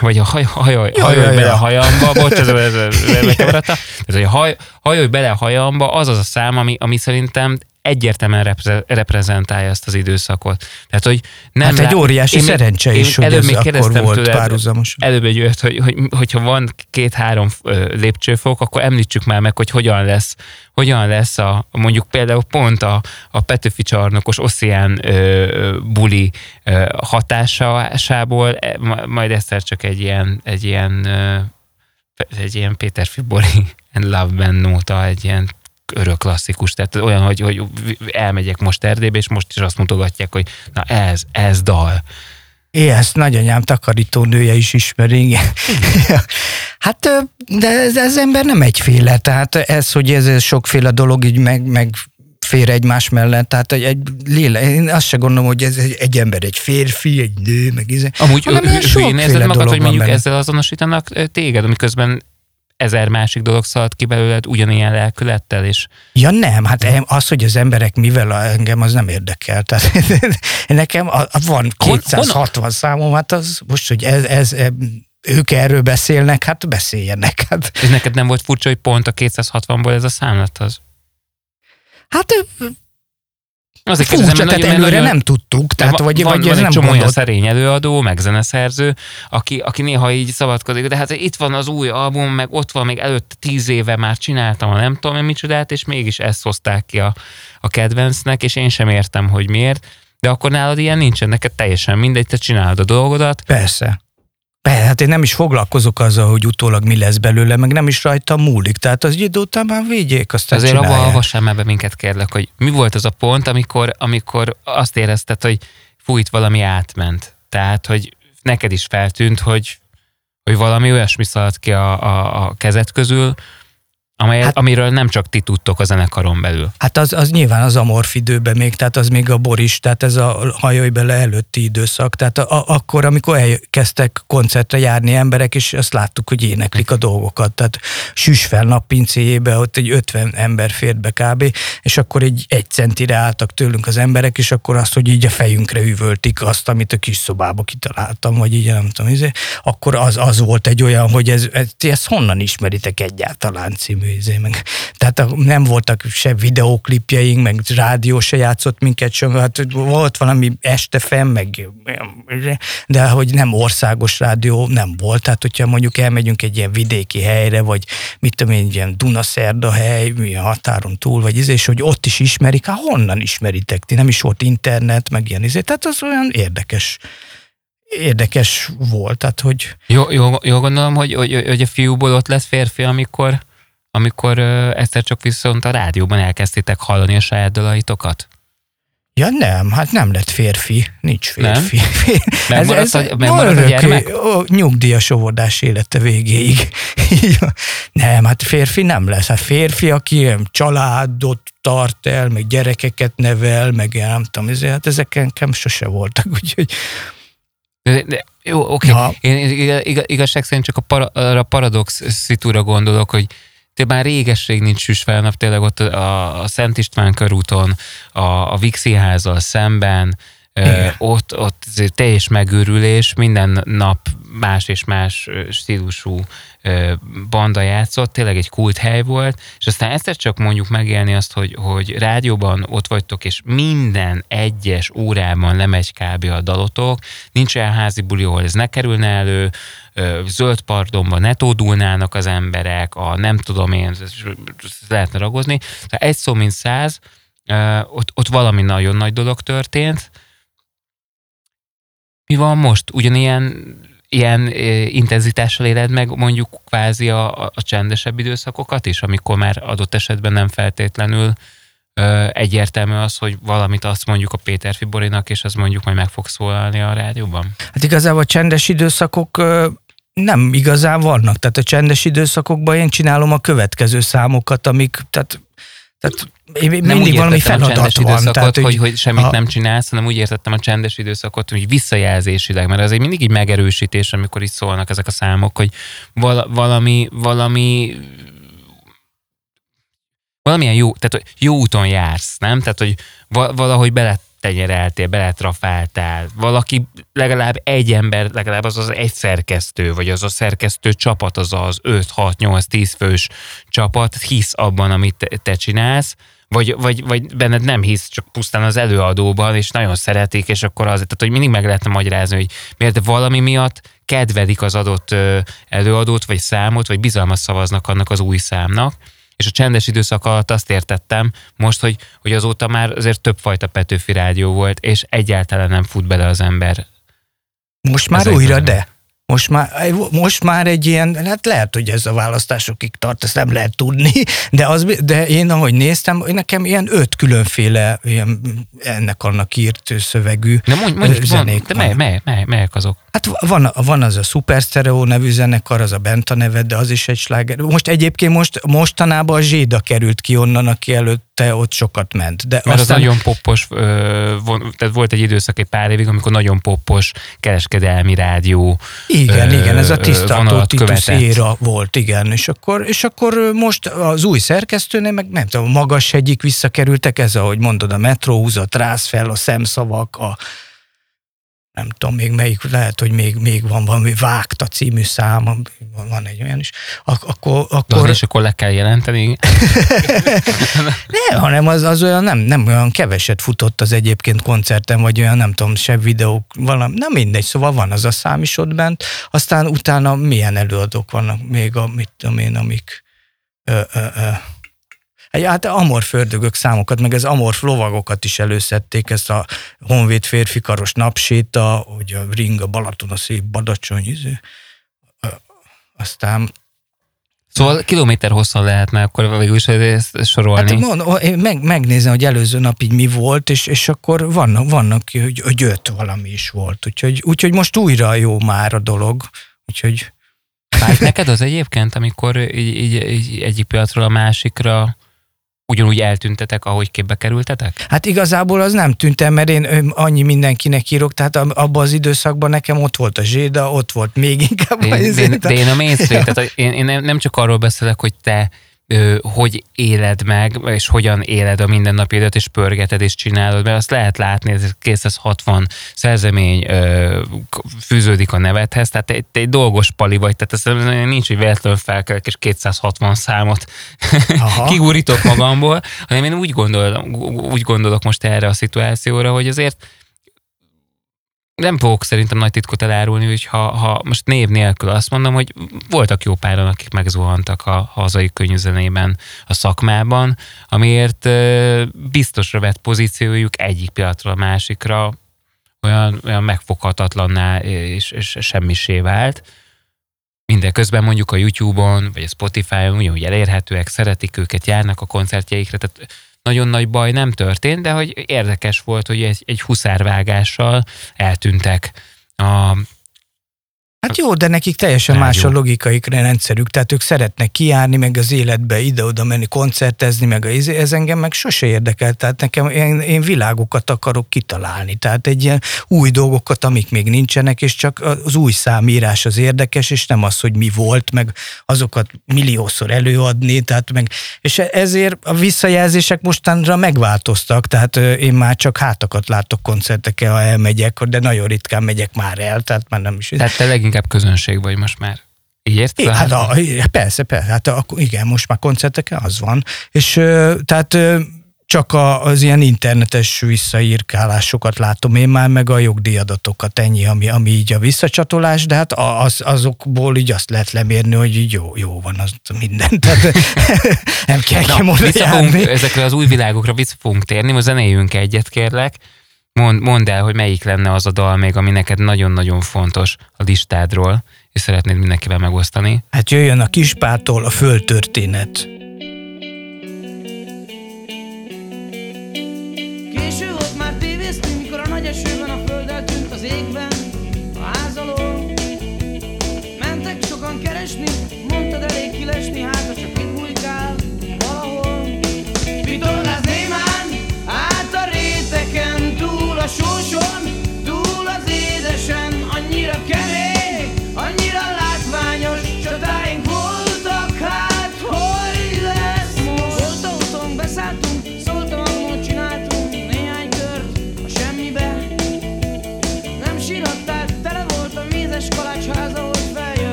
vagy a haj, hajolj, hajolj bele a hajamba, bocs, ez, ez, ez, ez, ez, a haj, hajolj bele a hajamba, az az a szám, ami, ami szerintem egyértelműen repre- reprezentálja ezt az időszakot. Tehát, hogy nem hát egy óriási én, szerencse is, én hogy előbb ez még akkor volt tőled, párhuzamos. Előbb egy olyat, hogy, hogy, hogyha van két-három lépcsőfok, akkor említsük már meg, hogy hogyan lesz, hogyan lesz a, mondjuk például pont a, a Petőfi csarnokos ö, buli ö, hatásából, e, majd egyszer csak egy ilyen, egy ilyen ö, egy ilyen Péter Fibori and Love Band nóta, egy ilyen örök klasszikus, tehát olyan, hogy, hogy elmegyek most Erdélybe, és most is azt mutogatják, hogy na ez, ez dal. É, ezt nagyanyám nője is ismeri, igen. hát, de ez, ez ember nem egyféle, tehát ez, hogy ez, ez sokféle dolog így meg, meg fér egymás mellett, tehát egy, egy léle, én azt se gondolom, hogy ez egy, egy ember, egy férfi, egy nő, meg íze. Amúgy hülyén érzed magad, hogy mondjuk benne. ezzel azonosítanak téged, amiközben ezer másik dolog szaladt ki belőled ugyanilyen lelkülettel is. Ja nem, hát az, hogy az emberek mivel engem, az nem érdekel. Tehát [LAUGHS] nekem van 260 számom, hát az most, hogy ez, ez ők erről beszélnek, hát beszéljenek. Hát. És neked nem volt furcsa, hogy pont a 260-ból ez a számlat az? Hát Azért Furcsa, tehát előre nagyon, nem tudtuk. Tehát, van, vagy, van, vagy van ez egy nem csomó olyan szerény előadó, meg zeneszerző, aki, aki néha így szabadkozik, de hát itt van az új album, meg ott van még előtte tíz éve már csináltam a nem tudom én micsodát, és mégis ezt hozták ki a, a kedvencnek, és én sem értem, hogy miért. De akkor nálad ilyen nincsen, neked teljesen mindegy, te csinálod a dolgodat. Persze. Hát én nem is foglalkozok azzal, hogy utólag mi lesz belőle, meg nem is rajta múlik. Tehát az idő után már védjék, aztán Azért abban olvassam ebbe minket kérlek, hogy mi volt az a pont, amikor, amikor azt érezted, hogy fújt valami átment. Tehát, hogy neked is feltűnt, hogy, hogy valami olyasmi szaladt ki a, a, a kezed közül, Amely, hát, amiről nem csak ti tudtok a zenekaron belül. Hát az, az nyilván az amorf időben még, tehát az még a Boris, tehát ez a hajolj bele előtti időszak, tehát a, a, akkor, amikor elkezdtek koncertre járni emberek, és azt láttuk, hogy éneklik a dolgokat, tehát süs fel nappincéjébe, ott egy 50 ember fért be kb., és akkor egy, egy centire álltak tőlünk az emberek, és akkor azt, hogy így a fejünkre üvöltik azt, amit a kis szobába kitaláltam, vagy így nem tudom, izé, akkor az, az volt egy olyan, hogy ez, ez, ezt honnan ismeritek egyáltalán című izé, meg. tehát nem voltak se videóklipjeink, meg rádió se játszott minket sem, hát volt valami este fenn, meg, de hogy nem országos rádió nem volt, tehát hogyha mondjuk elmegyünk egy ilyen vidéki helyre, vagy mit tudom én, ilyen Dunaszerda hely, milyen határon túl, vagy izé, és hogy ott is ismerik, hát honnan ismeritek ti, nem is volt internet, meg ilyen izé, tehát az olyan érdekes érdekes volt, tehát hogy... Jó, jó, jó gondolom, hogy, hogy, hogy a fiúból ott lesz férfi, amikor, amikor egyszer csak viszont a rádióban elkezdtétek hallani a saját dalaitokat? Ja nem, hát nem lett férfi, nincs férfi. [LAUGHS] Nem? ez, ez, a, megmaradt a gyermek? Ó, nyugdíjas óvodás élete végéig. [LAUGHS] nem, hát férfi nem lesz. Hát férfi, aki családot tart el, meg gyerekeket nevel, meg nem tudom, ezért, hát ezek nekem sose voltak, [LAUGHS] úgyhogy de, de, jó, oké. Okay. Én igazság szerint csak a, para, a paradox szitúra gondolok, hogy te már régesség nincs süsfelnap, tényleg ott a, a Szent István körúton, a, a Vixi házzal szemben, igen. ott, ott teljes megőrülés, minden nap más és más stílusú banda játszott, tényleg egy kult hely volt, és aztán egyszer csak mondjuk megélni azt, hogy, hogy rádióban ott vagytok, és minden egyes órában lemegy kb. a dalotok, nincs olyan házi buli, ahol ez ne kerülne elő, zöld pardonban ne tódulnának az emberek, a nem tudom én, ezt lehetne ragozni. Tehát egy szó, mint száz, ott, ott valami nagyon nagy dolog történt, mi van most? Ugyanilyen ilyen intenzitással éled meg mondjuk kvázi a, a csendesebb időszakokat is, amikor már adott esetben nem feltétlenül ö, egyértelmű az, hogy valamit azt mondjuk a Péter Fiborinak, és az mondjuk majd meg fog szólalni a rádióban? Hát igazából a csendes időszakok ö, nem igazán vannak. Tehát a csendes időszakokban én csinálom a következő számokat, amik, tehát tehát én nem mindig valami feladat a van. Időszakot, tehát, hogy, hogy semmit a... nem csinálsz, hanem úgy értettem a csendes időszakot, hogy visszajelzésileg, mert az egy mindig egy megerősítés, amikor is szólnak ezek a számok, hogy val- valami, valami valamilyen jó, tehát hogy jó úton jársz, nem? Tehát, hogy valahogy bele tenyereltél, beletrafáltál, valaki, legalább egy ember, legalább az az egy szerkesztő, vagy az a szerkesztő csapat, az az 5, 6, 8, 10 fős csapat hisz abban, amit te, csinálsz, vagy, vagy, vagy benned nem hisz, csak pusztán az előadóban, és nagyon szeretik, és akkor az, tehát hogy mindig meg lehetne magyarázni, hogy miért valami miatt kedvelik az adott előadót, vagy számot, vagy bizalmat szavaznak annak az új számnak, és a csendes időszak alatt azt értettem most, hogy, hogy azóta már azért többfajta Petőfi rádió volt, és egyáltalán nem fut bele az ember. Most már újra, de. Most már, most már egy ilyen, hát lehet, hogy ez a választásokig tart, ezt nem lehet tudni, de, az, de én ahogy néztem, nekem ilyen öt különféle ilyen ennek annak írt szövegű de mondj, mondj, zenék van. De mely, mely, mely, melyek azok? Hát van, van az a Super Stereo nevű zenekar, az a Benta neve, de az is egy sláger. Most egyébként most, mostanában a Zséda került ki onnan, aki előtte ott sokat ment. De Mert aztán... az nagyon poppos, ö, tehát volt egy időszak egy pár évig, amikor nagyon poppos kereskedelmi rádió Igen, ö, igen, ez a tisztató Titus éra volt, igen. És akkor, és akkor most az új szerkesztőnél, meg nem tudom, magas egyik visszakerültek, ez ahogy mondod, a metróhúzat, rász fel, a szemszavak, a nem tudom még melyik, lehet, hogy még, még van valami Vágta című szám, van egy olyan is, Ak- akkor... akkor... és akkor le kell jelenteni? [LAUGHS] nem, hanem az, az olyan nem, nem olyan keveset futott az egyébként koncerten, vagy olyan nem tudom, se videók, valami, nem mindegy, szóval van az a szám is ott bent, aztán utána milyen előadók vannak még, a, mit tudom én, amik ö, ö, ö, Hát amor fördögök számokat, meg az amorf lovagokat is előszedték, ezt a Honvéd férfi karos napséta, hogy a ring, a Balaton, a szép Badacsony, izé. aztán Szóval kilométer hosszan lehetne akkor végül is ezt sorolni. Hát mondom, én meg, megnézem, hogy előző nap így mi volt, és, és akkor vannak, vannak hogy, hogy öt valami is volt. Úgyhogy, úgyhogy most újra jó már a dolog. Úgyhogy... Fájt neked az egyébként, amikor így, így, így egyik pillanatról a másikra ugyanúgy eltüntetek, ahogy képbe kerültetek? Hát igazából az nem tűntem, mert én annyi mindenkinek írok, tehát abban az időszakban nekem ott volt a zséda, ott volt még inkább de, de, de én a mainstream, [LAUGHS] tehát én, én nem csak arról beszélek, hogy te hogy éled meg, és hogyan éled a mindennapidat, és pörgeted, és csinálod, mert azt lehet látni, ez 260 szerzemény fűződik a nevedhez, tehát egy, egy dolgos pali vagy, tehát ez nincs, hogy véletlenül felkelek, és 260 számot [LAUGHS] kigurítok magamból, hanem én úgy gondolok, úgy gondolok most erre a szituációra, hogy azért nem fogok szerintem nagy titkot elárulni, hogy ha, ha most név nélkül azt mondom, hogy voltak jó páran, akik megzuhantak a hazai könyvzenében, a szakmában, amiért biztosra vett pozíciójuk egyik pillanatról a másikra olyan, olyan megfoghatatlanná és, és semmisé vált. Mindeközben mondjuk a YouTube-on, vagy a Spotify-on ugyanúgy elérhetőek, szeretik őket, járnak a koncertjeikre, tehát nagyon nagy baj nem történt, de hogy érdekes volt, hogy egy, egy huszárvágással eltűntek a Hát jó, de nekik teljesen Rádió. más a logikai rendszerük, tehát ők szeretnek kiárni, meg az életbe ide-oda menni, koncertezni, meg az, ez engem meg sose érdekel, tehát nekem én, én világokat akarok kitalálni, tehát egy ilyen új dolgokat, amik még nincsenek, és csak az új számírás az érdekes, és nem az, hogy mi volt, meg azokat milliószor előadni, tehát meg, és ezért a visszajelzések mostanra megváltoztak, tehát én már csak hátakat látok koncertekkel, ha elmegyek, de nagyon ritkán megyek már el, tehát már nem is. Tehát te inkább közönség vagy most már. Így érted? Hát a, persze, persze. Hát a, igen, most már koncerteken az van. És tehát csak az ilyen internetes visszaírkálásokat látom én már, meg a jogdíjadatokat, ennyi, ami, ami így a visszacsatolás, de hát az, azokból így azt lehet lemérni, hogy így jó, jó van az minden, tehát [LAUGHS] nem kell Na, fogunk, Ezekre az új világokra vissza fogunk térni, most zenéljünk egyet kérlek, Mond, mondd el, hogy melyik lenne az a dal még, ami neked nagyon-nagyon fontos a listádról, és szeretnéd mindenkivel megosztani. Hát jöjjön a Kispától a földtörténet. Késő volt már tévéztünk, mikor a nagy esőben a földdel tűnt az égben a házaló. Mentek sokan keresni, mondtad elég kilesni, hát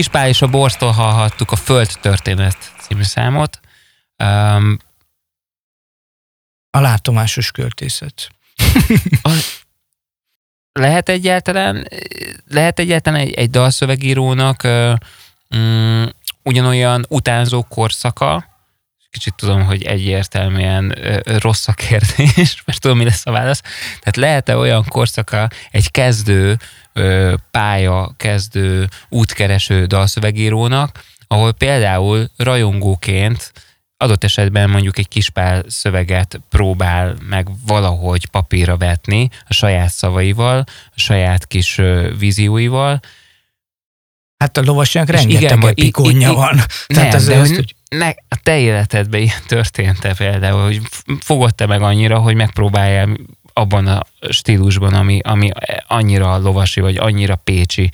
Kispál és a Borstól hallhattuk a Föld történet című számot. Um, a látomásos költészet. lehet egyáltalán, lehet egyáltalán egy, egy dalszövegírónak uh, um, ugyanolyan utánzó korszaka, kicsit tudom, hogy egyértelműen rossz a kérdés, [LAUGHS] mert tudom, mi lesz a válasz. Tehát lehet-e olyan korszaka egy kezdő pálya, kezdő, útkereső dalszövegírónak, ahol például rajongóként adott esetben mondjuk egy kispál szöveget próbál meg valahogy papírra vetni a saját szavaival, a saját kis vízióival, Hát a lovasnak rengeteg epikonja van. Nem, Tehát de azt, hogy ne, a te életedben ilyen történt-e például, hogy fogod te meg annyira, hogy megpróbáljál abban a stílusban, ami, ami annyira lovasi, vagy annyira pécsi.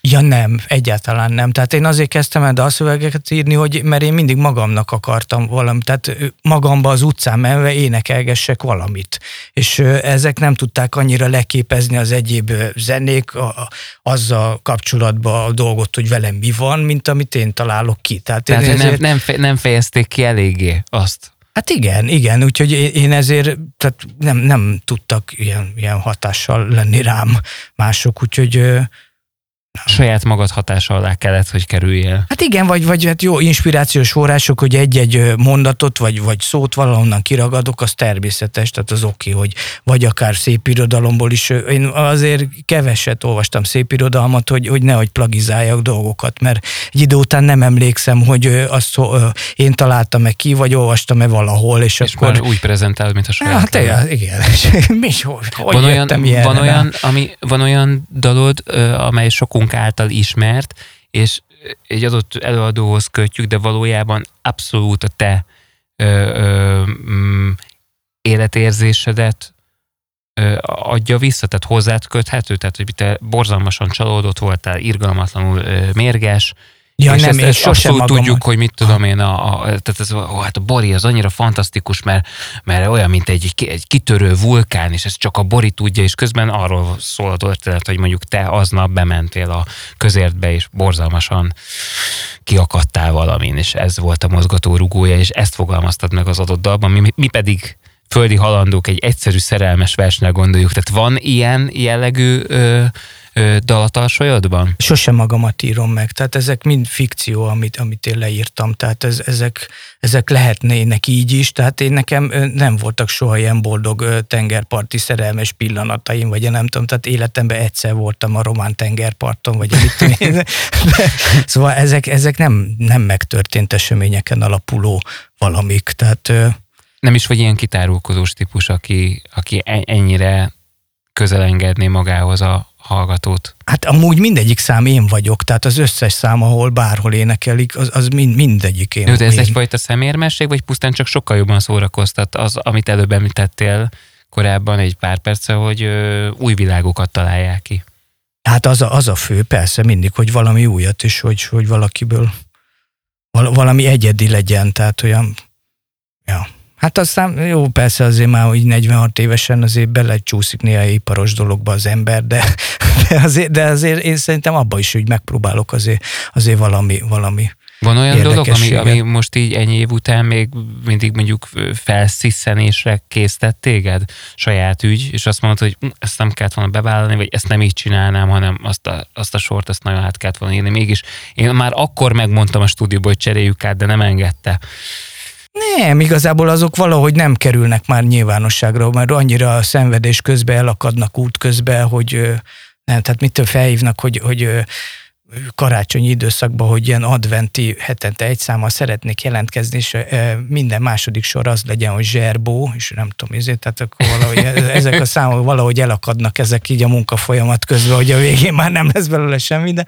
Ja nem, egyáltalán nem. Tehát én azért kezdtem el dalszövegeket írni, hogy, mert én mindig magamnak akartam valamit, tehát magamba az utcán menve énekelgessek valamit. És ezek nem tudták annyira leképezni az egyéb zenék a, azzal kapcsolatban a dolgot, hogy velem mi van, mint amit én találok ki. Tehát, Tehát én ezért... nem, nem, nem fejezték ki eléggé azt. Hát igen, igen, úgyhogy én ezért tehát nem, nem tudtak ilyen, ilyen hatással lenni rám mások, úgyhogy saját magad hatása alá kellett, hogy kerüljél. Hát igen, vagy, vagy hát jó inspirációs források, hogy egy-egy mondatot, vagy, vagy szót valahonnan kiragadok, az természetes, tehát az oké, hogy vagy akár szép irodalomból is. Én azért keveset olvastam szép irodalmat, hogy, hogy nehogy plagizáljak dolgokat, mert egy idő után nem emlékszem, hogy azt én találtam meg ki, vagy olvastam-e valahol, és, és akkor... Úgy prezentálod, mint a saját. Hát igen, igen. [LAUGHS] Mi, hogy, hogy van olyan, van olyan, ami, van olyan dalod, amely sokunk magunk által ismert, és egy adott előadóhoz kötjük, de valójában abszolút a te ö, ö, mm, életérzésedet ö, adja vissza, tehát hozzád köthető, tehát hogy te borzalmasan csalódott voltál, irgalmatlanul ö, mérges, Ja, és nem, ezt, ezt sosem tudjuk, hogy mit tudom én, a, a, tehát ez, ó, hát a Bori az annyira fantasztikus, mert, mert olyan, mint egy, egy kitörő vulkán, és ezt csak a Bori tudja, és közben arról szól a történet, hogy mondjuk te aznap bementél a közértbe, és borzalmasan kiakadtál valamin, és ez volt a mozgató rugója, és ezt fogalmaztad meg az adott dalban, mi, mi pedig földi halandók egy egyszerű szerelmes versnek gondoljuk. Tehát van ilyen jellegű ö, dalatarsolyodban? Sosem magamat írom meg, tehát ezek mind fikció, amit, amit én leírtam, tehát ez, ezek, ezek lehetnének így is, tehát én nekem nem voltak soha ilyen boldog tengerparti szerelmes pillanataim, vagy én nem tudom, tehát életemben egyszer voltam a román tengerparton, vagy mit tudom Szóval ezek, ezek nem, nem megtörtént eseményeken alapuló valamik, tehát nem is vagy ilyen kitárulkozós típus, aki, aki ennyire közelengedné magához a, hallgatót? Hát amúgy mindegyik szám én vagyok, tehát az összes szám, ahol bárhol énekelik, az, az mind, mindegyik én. De ez én. egyfajta szemérmesség, vagy pusztán csak sokkal jobban szórakoztat az, amit előbb említettél korábban egy pár perce, hogy ö, új világokat találják ki? Hát az a, az a fő, persze mindig, hogy valami újat, és hogy, hogy valakiből valami egyedi legyen, tehát olyan, ja. Hát aztán jó, persze azért már, hogy 46 évesen azért belecsúszik néha iparos dologba az ember, de, de, azért, de azért én szerintem abban is, hogy megpróbálok azért, azért valami, valami van olyan dolog, ami, ami most így ennyi év után még mindig mondjuk felsziszenésre késztett téged? Saját ügy, és azt mondod, hogy hm, ezt nem kellett volna bevállalni, vagy ezt nem így csinálnám, hanem azt a, azt a sort, ezt nagyon át kellett volna írni. Mégis én már akkor megmondtam a stúdióban, hogy cseréljük át, de nem engedte. Nem, igazából azok valahogy nem kerülnek már nyilvánosságra, mert annyira a szenvedés közben elakadnak út közben, hogy nem, tehát mitől felhívnak, hogy, hogy karácsonyi időszakban, hogy ilyen adventi hetente egy számmal szeretnék jelentkezni, és minden második sor az legyen, hogy zserbó, és nem tudom, ezért, tehát akkor valahogy e, ezek a számok valahogy elakadnak ezek így a munkafolyamat közben, hogy a végén már nem lesz belőle semmi, de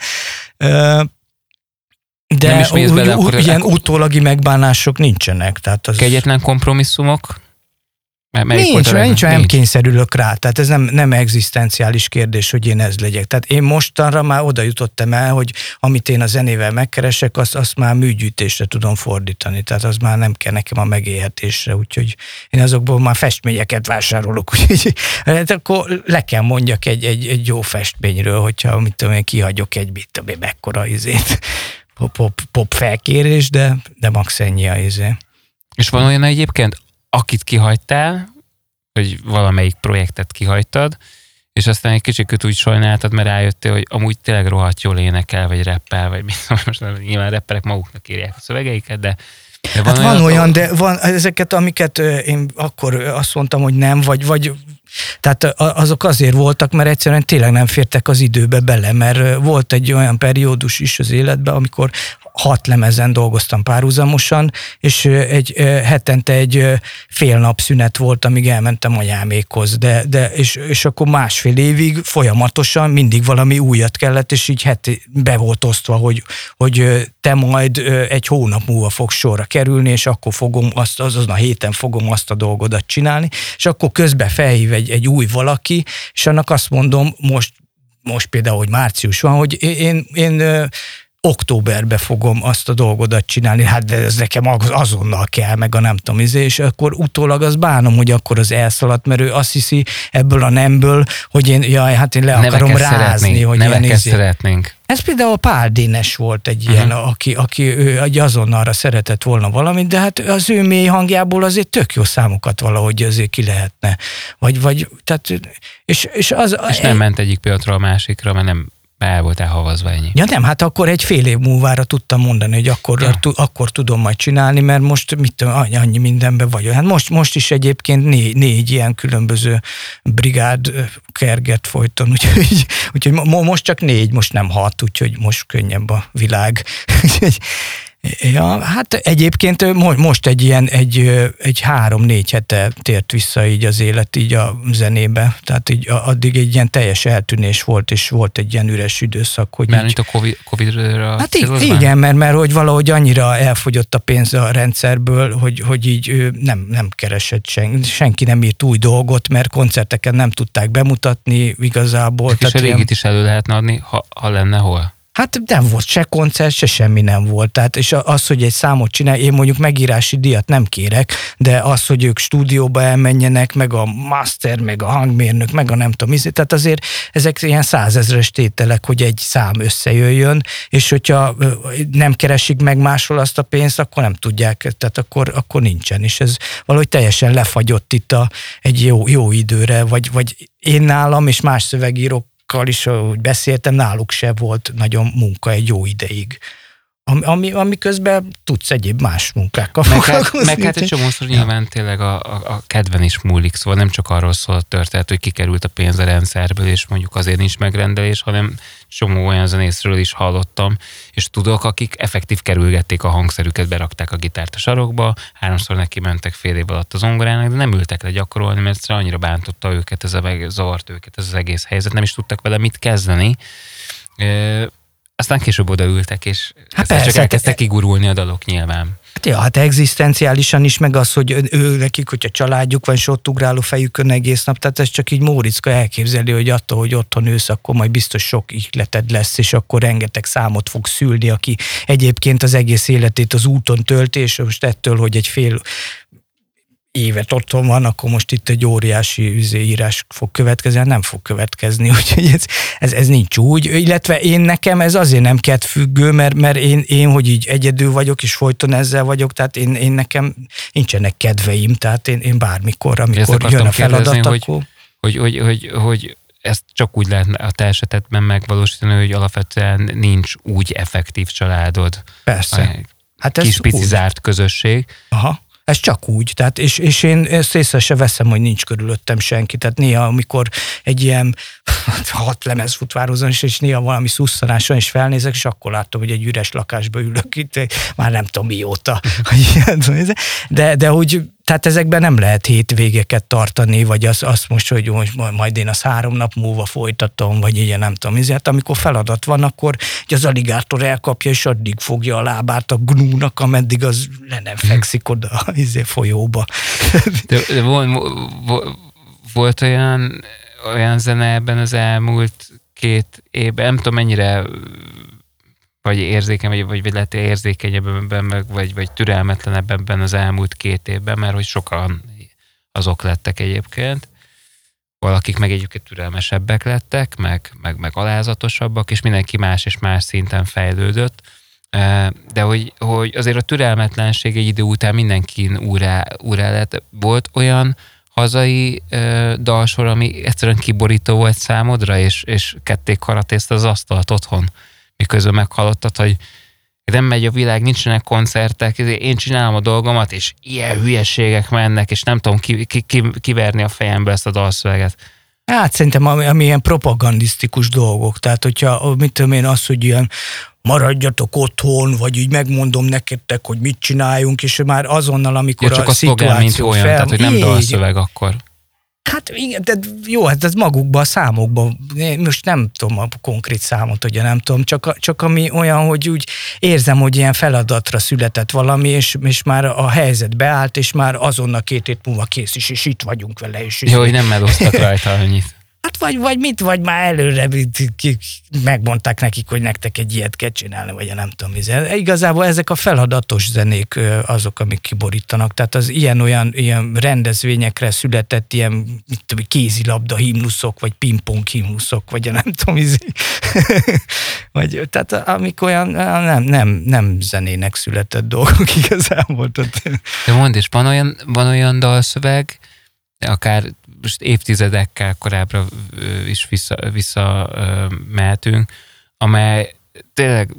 de nem is mész bele, akkor ilyen akkor... utólagi megbánások nincsenek. Tehát az... Kegyetlen kompromisszumok? Melyik nincs, nincs, nincs, nem kényszerülök rá, tehát ez nem, nem egzisztenciális kérdés, hogy én ez legyek. Tehát én mostanra már oda jutottam el, hogy amit én a zenével megkeresek, azt, azt már műgyűjtésre tudom fordítani, tehát az már nem kell nekem a megélhetésre, úgyhogy én azokból már festményeket vásárolok, [LAUGHS] úgyhogy hát akkor le kell mondjak egy, egy, egy jó festményről, hogyha mit tudom én, kihagyok egy, mit tudom én, mekkora izét, pop, pop, pop felkérés, de, de max ennyi a izé. És van olyan egyébként, akit kihagytál, hogy valamelyik projektet kihagytad, és aztán egy kicsit úgy sajnáltad, mert rájöttél, hogy amúgy tényleg rohadt jól énekel, vagy reppel, vagy mit most nyilván repperek maguknak írják a szövegeiket, de de van, hát olyan, van olyan, de van ezeket, amiket én akkor azt mondtam, hogy nem, vagy, vagy tehát azok azért voltak, mert egyszerűen tényleg nem fértek az időbe bele, mert volt egy olyan periódus is az életben, amikor hat lemezen dolgoztam párhuzamosan, és egy hetente egy fél nap szünet volt, amíg elmentem anyámékhoz, de, de és, és akkor másfél évig folyamatosan mindig valami újat kellett, és így heti be volt osztva, hogy, hogy te majd egy hónap múlva fog sorra kerülni, és akkor fogom azt, azon a héten fogom azt a dolgodat csinálni, és akkor közben felhív egy, egy új valaki, és annak azt mondom, most most például, hogy március van, hogy én, én októberbe fogom azt a dolgodat csinálni, hát de ez nekem azonnal kell, meg a nem tudom, izé, és akkor utólag az bánom, hogy akkor az elszaladt, mert ő azt hiszi ebből a nemből, hogy én, jaj, hát én le Neveket akarom rázni, szeretnénk. hogy Neveket ilyen izé. szeretnénk. Ez például Pál Dénes volt egy uh-huh. ilyen, aki, aki ő egy azonnalra szeretett volna valamit, de hát az ő mély hangjából azért tök jó számokat valahogy azért ki lehetne. Vagy, vagy tehát, és, és az... És nem ment egyik pillanatról a másikra, mert nem el volt elhavazva ennyi. Ja nem, hát akkor egy fél év múlvára tudtam mondani, hogy akkor, ja. tu, akkor tudom majd csinálni, mert most mit tudom, annyi, annyi mindenben vagyok. Hát most, most is egyébként négy, négy ilyen különböző brigád kerget folyton, [LAUGHS] úgyhogy, úgyhogy most csak négy, most nem hat, úgyhogy most könnyebb a világ. [LAUGHS] Ja, hát egyébként most egy ilyen, egy, egy három-négy hete tért vissza így az élet így a zenébe, tehát így addig egy ilyen teljes eltűnés volt, és volt egy ilyen üres időszak, hogy Mert így, a COVID, Covid-ra Hát így, igen, mert, mert hogy valahogy annyira elfogyott a pénz a rendszerből, hogy, hogy így nem, nem keresett sen, senki nem írt új dolgot, mert koncerteken nem tudták bemutatni igazából. És a régit ilyen... is elő lehetne adni, ha, ha lenne hol? Hát nem volt se koncert, se semmi nem volt. Tehát, és az, hogy egy számot csinál, én mondjuk megírási díjat nem kérek, de az, hogy ők stúdióba elmenjenek, meg a master, meg a hangmérnök, meg a nem tudom, izé, tehát azért ezek ilyen százezres tételek, hogy egy szám összejöjjön, és hogyha nem keresik meg máshol azt a pénzt, akkor nem tudják, tehát akkor, akkor nincsen. És ez valahogy teljesen lefagyott itt a, egy jó, jó időre, vagy, vagy én nálam és más szövegírók is, ahogy beszéltem, náluk se volt nagyon munka egy jó ideig. Ami, ami, ami közben tudsz egyéb más munkákkal meg foglalkozni. Hát, meg hát egy csomószor nyilván tényleg a, a, a kedven is múlik, szóval nem csak arról szól a történet, hogy kikerült a pénz a rendszerből, és mondjuk azért nincs megrendelés, hanem csomó olyan zenészről is hallottam, és tudok, akik effektív kerülgették a hangszerüket, berakták a gitárt a sarokba, háromszor neki mentek fél év alatt az zongorának, de nem ültek le gyakorolni, mert annyira bántotta őket, ez a, zavart őket ez az egész helyzet, nem is tudtak vele mit kezdeni aztán később odaültek, és hát persze, csak elkezdtek kigurulni a dalok nyilván. Hát ja, hát egzisztenciálisan is, meg az, hogy ő nekik, hogyha családjuk van, és ott ugráló fejükön egész nap, tehát ez csak így Móriczka elképzeli, hogy attól, hogy otthon ősz, akkor majd biztos sok ihleted lesz, és akkor rengeteg számot fog szülni, aki egyébként az egész életét az úton tölti, és most ettől, hogy egy fél évet otthon van, akkor most itt egy óriási írás fog következni, hát nem fog következni, [LAUGHS] úgyhogy ez, ez, ez nincs úgy, illetve én nekem ez azért nem kett függő, mert, mert én, én, hogy így egyedül vagyok, és folyton ezzel vagyok, tehát én, én nekem nincsenek kedveim, tehát én, én bármikor, amikor jön a feladat, kérdezni, akkor... Hogy, hogy, hogy, hogy, hogy ezt csak úgy lehet a te esetedben megvalósítani, hogy alapvetően nincs úgy effektív családod. Persze. Hát kis pici zárt közösség. Aha ez csak úgy, tehát és, és én ezt észre se veszem, hogy nincs körülöttem senki, tehát néha, amikor egy ilyen [LAUGHS] hat lemez futvározom, és, és néha valami szusszanáson is felnézek, és akkor látom, hogy egy üres lakásba ülök itt, már nem tudom mióta. [LAUGHS] De, de úgy tehát ezekben nem lehet hétvégeket tartani, vagy az, azt most, hogy most majd én az három nap múlva folytatom, vagy ilyen nem tudom. Ezért amikor feladat van, akkor az aligátor elkapja, és addig fogja a lábát a gnúnak, ameddig az le nem fekszik oda a izé folyóba. De, de volt, volt olyan, olyan zene ebben az elmúlt két évben, nem tudom mennyire vagy érzékeny, vagy, vagy, vagy lehet érzékenyebben, vagy, vagy türelmetlenebben az elmúlt két évben, mert hogy sokan azok lettek egyébként. Valakik meg egyébként türelmesebbek lettek, meg, meg, meg alázatosabbak, és mindenki más és más szinten fejlődött. De hogy, hogy azért a türelmetlenség egy idő után mindenkin úrá, úrá lett. Volt olyan hazai ö, dalsor, ami egyszerűen kiborító volt számodra, és, és ketté karatézt az asztalt otthon miközben meghallottad, hogy nem megy a világ, nincsenek koncertek, én csinálom a dolgomat, és ilyen hülyeségek mennek, és nem tudom ki, ki, ki, kiverni a fejembe ezt a dalszöveget. Hát szerintem ami, ami ilyen propagandisztikus dolgok, tehát hogyha, mit tudom én, az, hogy ilyen maradjatok otthon, vagy így megmondom nektek, hogy mit csináljunk, és már azonnal, amikor Ja, csak a a szituáció olyan, fel... tehát hogy nem Így. dalszöveg akkor. Hát igen, de jó, hát ez magukban a számokban, most nem tudom a konkrét számot, ugye nem tudom, csak, csak ami olyan, hogy úgy érzem, hogy ilyen feladatra született valami, és, és már a helyzet beállt, és már azonnal két hét múlva kész is, és itt vagyunk vele, és Jó, hogy nem melóztak rajta annyit. Vagy, vagy mit, vagy már előre megmondták nekik, hogy nektek egy ilyet kell csinálni, vagy nem tudom. Igazából ezek a feladatos zenék azok, amik kiborítanak. Tehát az ilyen-olyan ilyen rendezvényekre született ilyen mit tudom, kézilabda himnuszok, vagy pingpong himnuszok, vagy nem tudom, izé. [LAUGHS] vagy, tehát amik olyan nem, nem, nem zenének született dolgok [LAUGHS] igazából. Tehát, De mondd is, van olyan, van olyan dalszöveg, akár most évtizedekkel korábbra is vissza, vissza mehetünk, amely tényleg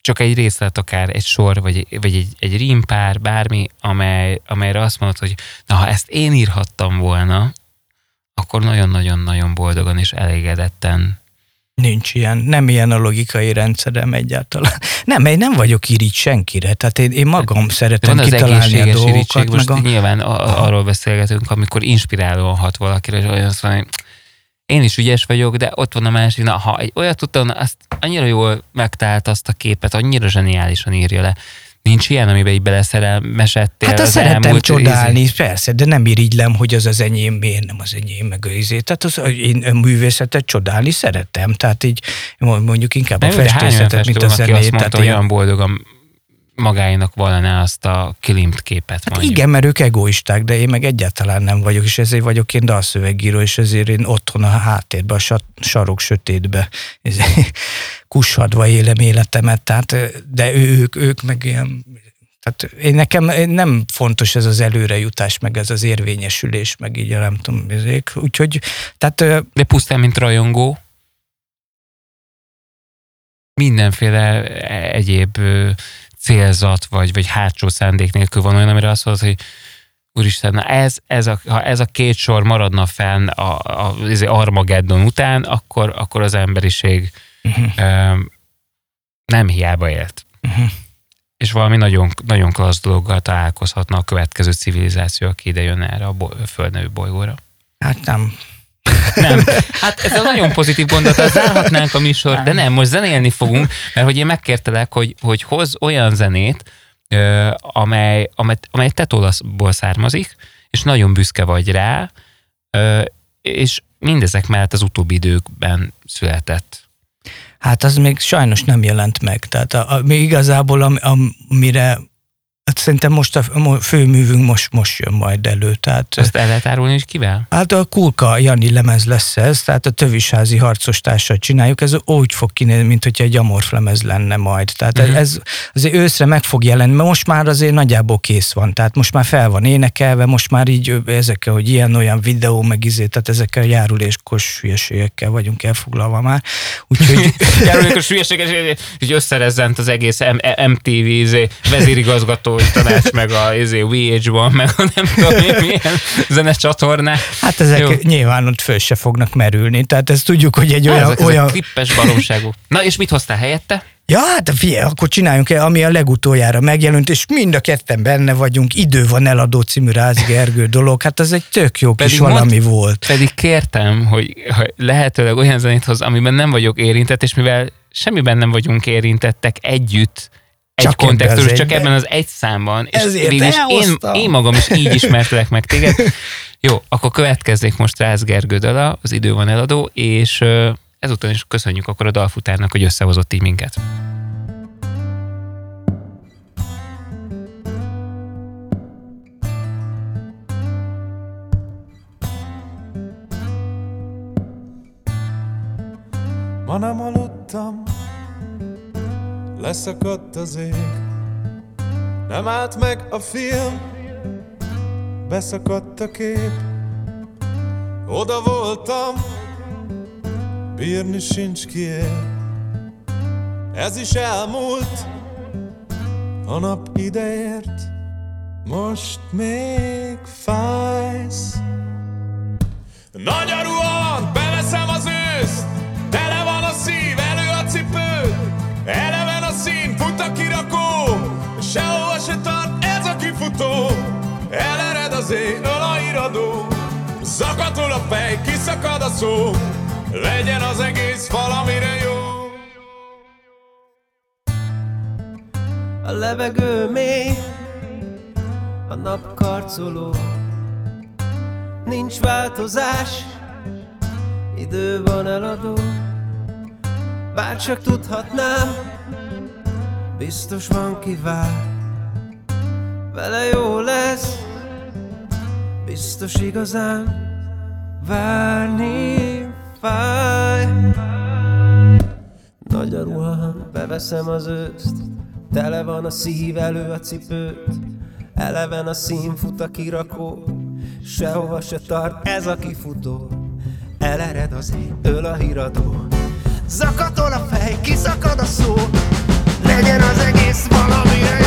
csak egy részlet akár, egy sor, vagy, vagy egy, egy rímpár, bármi, amely, amelyre azt mondod, hogy na, ha ezt én írhattam volna, akkor nagyon-nagyon-nagyon boldogan és elégedetten. Nincs ilyen, nem ilyen a logikai rendszerem egyáltalán. [LAUGHS] Nem, én nem vagyok irigy senkire, tehát én, én magam De szeretem van az kitalálni a egészséges dolgokat. irítség, most a... nyilván a, a, arról beszélgetünk, amikor inspirálóan hat valakire, és olyan szóval, hogy én is ügyes vagyok, de ott van a másik, na, ha egy olyat tudtam, azt annyira jól megtalált azt a képet, annyira zseniálisan írja le. Nincs ilyen, amiben így beleszerelmesedtél Hát azt az szeretem csodálni, izé- persze, de nem irigylem, hogy az az enyém, miért nem az enyém, meg a izé. Tehát az, én a művészetet csodálni szeretem, tehát így mondjuk inkább a Nem, olyan festészetet, mint a aki azt zenét. mondta, Tehát hogy olyan boldogan magáinak vallaná azt a kilimt képet. Hát mondjuk. igen, mert ők egoisták, de én meg egyáltalán nem vagyok, és ezért vagyok én dalszövegíró, és ezért én otthon a háttérben, a sa- sarok sötétbe ezért [LAUGHS] kussadva élem életemet, tehát, de ők, ők meg ilyen, tehát én nekem nem fontos ez az előrejutás, meg ez az érvényesülés, meg így nem tudom, ezek. úgyhogy, tehát De pusztán, mint rajongó, mindenféle egyéb ö, célzat, vagy, vagy hátsó szándék nélkül van olyan, amire azt mondod, hogy úristen, ez, ez a, ha ez a két sor maradna fenn a, a, az Armageddon után, akkor, akkor az emberiség Mhm. ö, nem hiába élt. Mhm. És valami nagyon, nagyon klassz dologgal találkozhatna a következő civilizáció, aki ide jön erre a, boly, a Föld nevű bolygóra. hát nem. Nem. Hát ez a nagyon pozitív gondolat, zárhatnánk a műsor, de nem, most zenélni fogunk, mert hogy én megkértelek, hogy, hogy hoz olyan zenét, amely, amely, amely tetolaszból származik, és nagyon büszke vagy rá, és mindezek mellett az utóbbi időkben született. Hát az még sajnos nem jelent meg. Tehát a, a, mi igazából, am, amire hát szerintem most a főművünk most, most jön majd elő. Tehát, Ezt el lehet árulni, hogy kivel? Hát a Kulka Jani lemez lesz ez, tehát a tövisházi harcos társal csináljuk, ez úgy fog kinézni, mint hogyha egy amorf lemez lenne majd. Tehát uh-huh. ez azért őszre meg fog jelenni, mert most már azért nagyjából kész van, tehát most már fel van énekelve, most már így ezekkel, hogy ilyen-olyan videó, meg izé, tehát ezekkel a járuléskos hülyeségekkel vagyunk elfoglalva már. Úgyhogy [LAUGHS] Járulék a sülyeséges, hogy összerezzent az egész MTV izé, vezérigazgatói tanács, meg a izé, VH1-ban, meg a nem tudom én milyen zenecsatornák. hát ezek Jó. Nyilván ott föl se fognak merülni, tehát ezt tudjuk, hogy egy Olyan, ezek, olyan ezek klippes baromságú. Na és mit hoztál helyette? Ja, hát figyelj, akkor csináljunk el, ami a legutoljára megjelent, és mind a ketten benne vagyunk, idő van eladó című Rázi Gergő dolog, hát az egy tök jó kis Pedig valami volt. Pedig kértem, hogy, hogy lehetőleg olyan zenét hoz, amiben nem vagyok érintett, és mivel semmiben nem vagyunk érintettek együtt, egy Csak ebben kontextus, az csak ebben az egy számban. És Ezért végül is én, én magam is így [LAUGHS] ismertelek meg téged. Jó, akkor következzék most Rász Gergő dala, az idő van eladó, és ö, ezután is köszönjük akkor a dalfutárnak, hogy összehozott így minket. Ma nem aludtam, leszakadt az ég. Nem állt meg a film, beszakadt a kép. Oda voltam, bírni sincs kiér. Ez is elmúlt, a nap ideért, most még fájsz. Nagy a ruhant, beveszem az őszt Tele van a szív, elő a Sehova se tart ez a kifutó. Elered az én alairadó. Zakatol a fej, kiszakad a szó. Legyen az egész valamire jó. A levegő mély A nap karcoló. Nincs változás Idő van eladó. Bárcsak tudhatnám biztos van kivál Vele jó lesz, biztos igazán Várni fáj. Nagy a ruhám, beveszem az őszt. Tele van a szív, elő a cipőt. Eleven a szín, fut a kirakó. Sehova se tart ez a kifutó. Elered az én, öl a híradó. Zakatol a fej, kiszakad a szó Legyen az egész valamire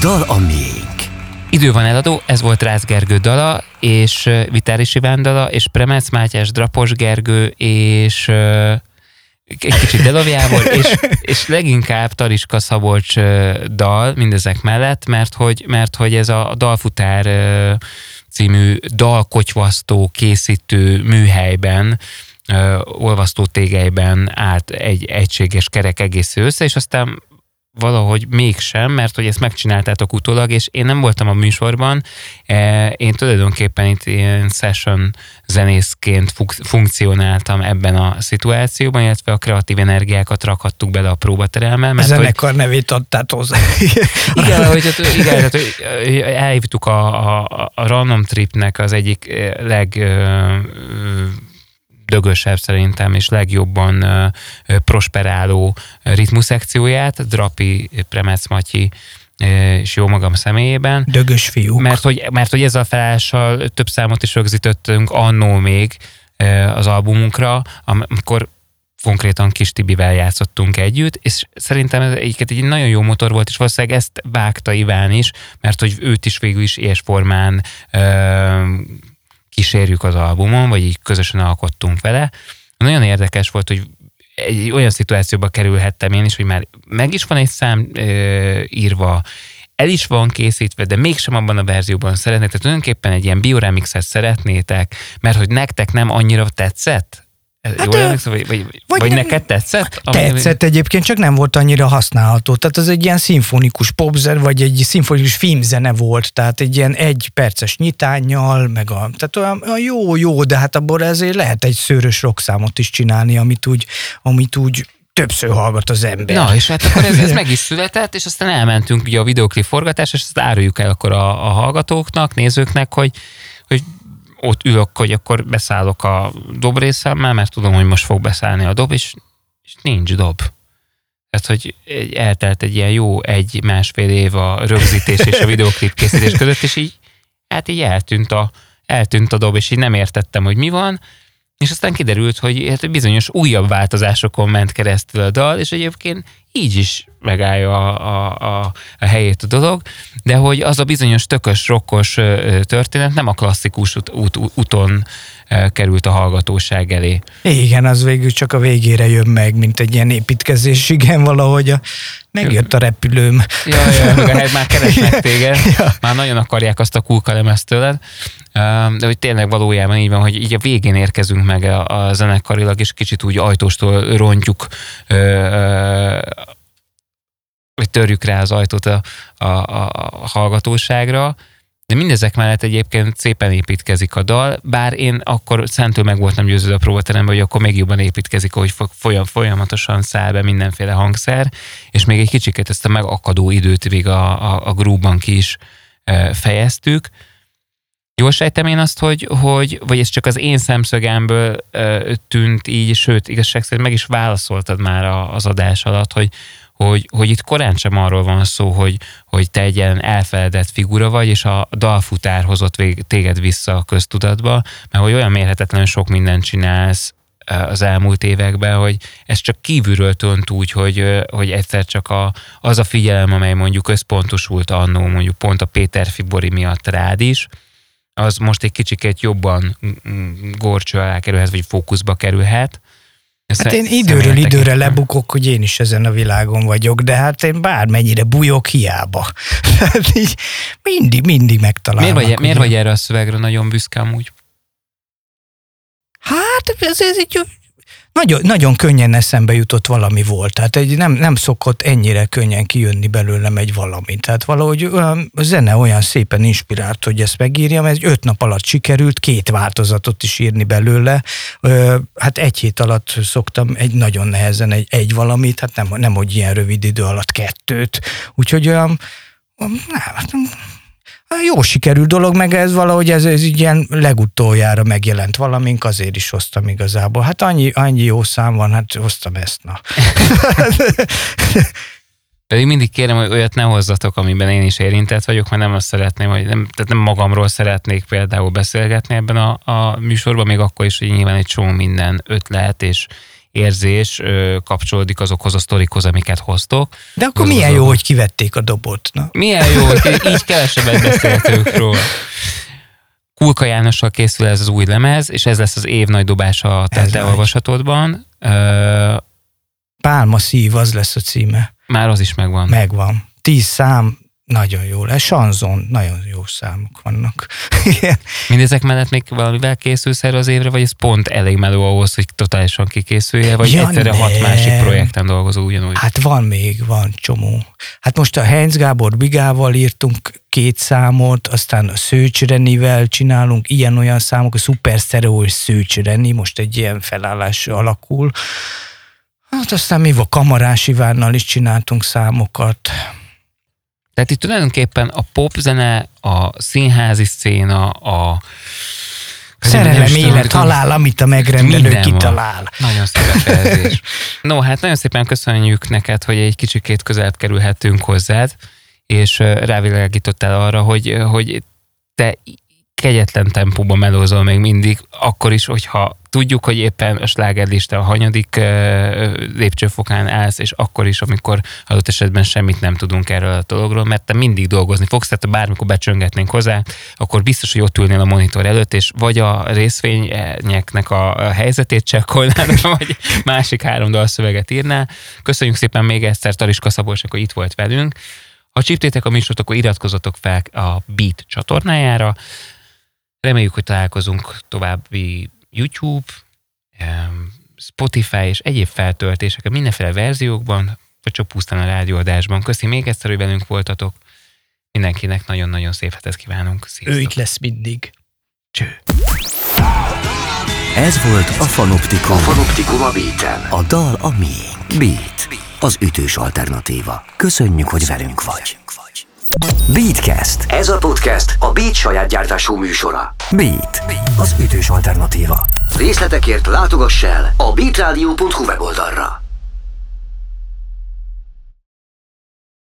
dal a miénk. Idő van eladó, ez volt Rász Gergő dala, és Vitáris Iván dala, és Premec Mátyás, Drapos Gergő, és egy kicsit Delovjából, [LAUGHS] és, és leginkább Tariska Szabolcs dal mindezek mellett, mert hogy, mert hogy ez a Dalfutár című dalkotyvasztó készítő műhelyben olvasztó tégelyben állt egy egységes kerek egész össze, és aztán valahogy mégsem, mert hogy ezt megcsináltátok utólag, és én nem voltam a műsorban, eh, én tulajdonképpen itt ilyen session zenészként funkcionáltam ebben a szituációban, illetve a kreatív energiákat rakhattuk bele a próbaterelme, A mert hogy, zenekar nevét adtát hozzá. [LAUGHS] igen, hogy, igen, tehát, hogy elhívtuk a, a, a Random Tripnek az egyik eh, leg ö, ö, dögösebb szerintem, és legjobban prosperáló ritmuszekcióját, Drapi, Premec Matyi és jó magam személyében. Dögös fiúk. Mert hogy, mert hogy ezzel a felállással több számot is rögzítettünk annó még az albumunkra, amikor konkrétan Kis Tibivel játszottunk együtt, és szerintem ez egyiket egy nagyon jó motor volt, és valószínűleg ezt vágta Iván is, mert hogy őt is végül is ilyes formán ö, kísérjük az albumon, vagy így közösen alkottunk vele. Nagyon érdekes volt, hogy egy olyan szituációba kerülhettem én is, hogy már meg is van egy szám ö, írva, el is van készítve, de mégsem abban a verzióban szeretnétek. Tehát tulajdonképpen egy ilyen bioremixet szeretnétek, mert hogy nektek nem annyira tetszett? Hát Jól emlékszem, vagy, vagy, vagy, vagy nem- neked tetszett? Ami- Tetszett egyébként, csak nem volt annyira használható. Tehát az egy ilyen szimfonikus popzen, vagy egy szimfonikus filmzene volt, tehát egy ilyen egy perces nyitányjal, meg a, tehát olyan, olyan jó, jó, de hát abból ezért lehet egy szőrös rockszámot is csinálni, amit úgy, amit úgy többször hallgat az ember. Na, és hát akkor ez, ez meg is [LAUGHS] született, és aztán elmentünk ugye a videoklip forgatás, és ezt áruljuk el akkor a, a hallgatóknak, nézőknek, hogy, hogy ott ülök, hogy akkor beszállok a dob részemmel, mert tudom, hogy most fog beszállni a dob, és, és nincs dob. Tehát, hogy eltelt egy ilyen jó egy-másfél év a rögzítés és a [LAUGHS] videoklip készítés között, és így, hát így eltűnt a, eltűnt a dob, és így nem értettem, hogy mi van, és aztán kiderült, hogy hát bizonyos újabb változásokon ment keresztül a dal, és egyébként így is megállja a, a, a, a helyét a dolog, de hogy az a bizonyos tökös, rokkos történet nem a klasszikus út, út, úton került a hallgatóság elé. Igen, az végül csak a végére jön meg, mint egy ilyen építkezés, igen, valahogy a, megjött a repülőm. Ja, ja, meg a már keresnek téged, már nagyon akarják azt a kulka lemezt tőled, de hogy tényleg valójában így van, hogy így a végén érkezünk meg a, a zenekarilag, és kicsit úgy ajtóstól rontjuk, vagy törjük rá az ajtót a, a, a hallgatóságra, De mindezek mellett egyébként szépen építkezik a dal, bár én akkor szentől meg voltam győződve a próbateremben, hogy akkor még jobban építkezik, hogy folyam, folyamatosan száll be mindenféle hangszer, és még egy kicsiket ezt a megakadó időt még a, a, a grúban ki is fejeztük. Jól sejtem én azt, hogy, hogy vagy ez csak az én szemszögemből tűnt így, sőt, igazság szerint meg is válaszoltad már a, az adás alatt, hogy, hogy, hogy itt korán sem arról van szó, hogy, hogy te egy ilyen elfeledett figura vagy, és a dalfutár hozott vég, téged vissza a köztudatba, mert hogy olyan mérhetetlenül sok mindent csinálsz az elmúlt években, hogy ez csak kívülről tönt úgy, hogy, hogy egyszer csak a, az a figyelem, amely mondjuk összpontosult annó, mondjuk pont a Péter Fibori miatt rád is, az most egy kicsiket jobban gorcső alá kerülhet, vagy fókuszba kerülhet, Hát én időről időre lebukok, hogy én is ezen a világon vagyok, de hát én bármennyire bujok, hiába. [LAUGHS] Hát így mindig, mindig megtalálom. Miért vagy, miért vagy erre a szövegre nagyon büszke amúgy? Hát ez, ez így nagyon, nagyon könnyen eszembe jutott valami volt. Tehát egy nem, nem szokott ennyire könnyen kijönni belőlem egy valami. Tehát valahogy olyan, a zene olyan szépen inspirált, hogy ezt megírjam. Ez öt nap alatt sikerült két változatot is írni belőle. Hát egy hét alatt szoktam egy nagyon nehezen egy, egy valamit, hát nem, nem hogy ilyen rövid idő alatt kettőt. Úgyhogy olyan, nem, jó sikerült dolog, meg ez valahogy ez, ez ilyen legutoljára megjelent valamink, azért is hoztam igazából. Hát annyi, annyi jó szám van, hát hoztam ezt, na. [LAUGHS] Pedig mindig kérem, hogy olyat ne hozzatok, amiben én is érintett vagyok, mert nem azt szeretném, hogy nem, tehát nem magamról szeretnék például beszélgetni ebben a, a műsorban, még akkor is, hogy nyilván egy csomó minden ötlet és érzés kapcsolódik azokhoz a sztorikhoz, amiket hoztok. De akkor azok milyen jó, hogy kivették a dobot. Na. Milyen jó, hogy így kevesebbet [LAUGHS] beszéltünk róla. Kulka Jánossal készül ez az új lemez, és ez lesz az év nagy dobása a te olvasatodban. Pálma szív, az lesz a címe. Már az is megvan. Megvan. Tíz szám, nagyon jó lesz. Sanzon, nagyon jó számok vannak. [LAUGHS] Mindezek mellett még valamivel készülsz erre az évre, vagy ez pont elég meló ahhoz, hogy totálisan kikészülje, vagy ja, egyszerre nem. hat másik projekten dolgozó ugyanúgy? Hát van még, van csomó. Hát most a Heinz Gábor Bigával írtunk két számot, aztán a Szőcs Renivel csinálunk ilyen-olyan számok, a Super Stereo és Szőcs Reni, most egy ilyen felállás alakul. Hát aztán mi a Kamarás Ivánnal is csináltunk számokat. Tehát itt tulajdonképpen a popzene, a színházi széna, a Szerelem, élet, halál, amit a megrendelő kitalál. Van. Nagyon szép No, hát nagyon szépen köszönjük neked, hogy egy kicsikét közelebb kerülhettünk hozzád, és rávilágítottál arra, hogy, hogy te kegyetlen tempóban melózol még mindig, akkor is, hogyha tudjuk, hogy éppen a slágerlista a hanyadik lépcsőfokán állsz, és akkor is, amikor adott esetben semmit nem tudunk erről a dologról, mert te mindig dolgozni fogsz, tehát bármikor becsöngetnénk hozzá, akkor biztos, hogy ott ülnél a monitor előtt, és vagy a részvényeknek a helyzetét csekkolnád, [LAUGHS] vagy másik három dalszöveget írnál. Köszönjük szépen még egyszer Tariska Szabolcs, hogy itt volt velünk. Ha csíptétek a műsort, akkor iratkozzatok fel a Beat csatornájára. Reméljük, hogy találkozunk további YouTube, Spotify és egyéb feltöltések, mindenféle verziókban, vagy csak pusztán a rádióadásban. Köszi még egyszer, hogy velünk voltatok. Mindenkinek nagyon-nagyon szép hetet kívánunk. Sziasztok. Ő itt lesz mindig. Cső. Ez volt a Fanoptikum. A Fanoptikum a Beaten. A dal a miénk. Beat. Az ütős alternatíva. Köszönjük, hogy velünk vagy. Beatcast. Ez a podcast a Beat saját gyártású műsora. Beat. Az ütős alternatíva. Részletekért látogass el a beatradio.hu weboldalra.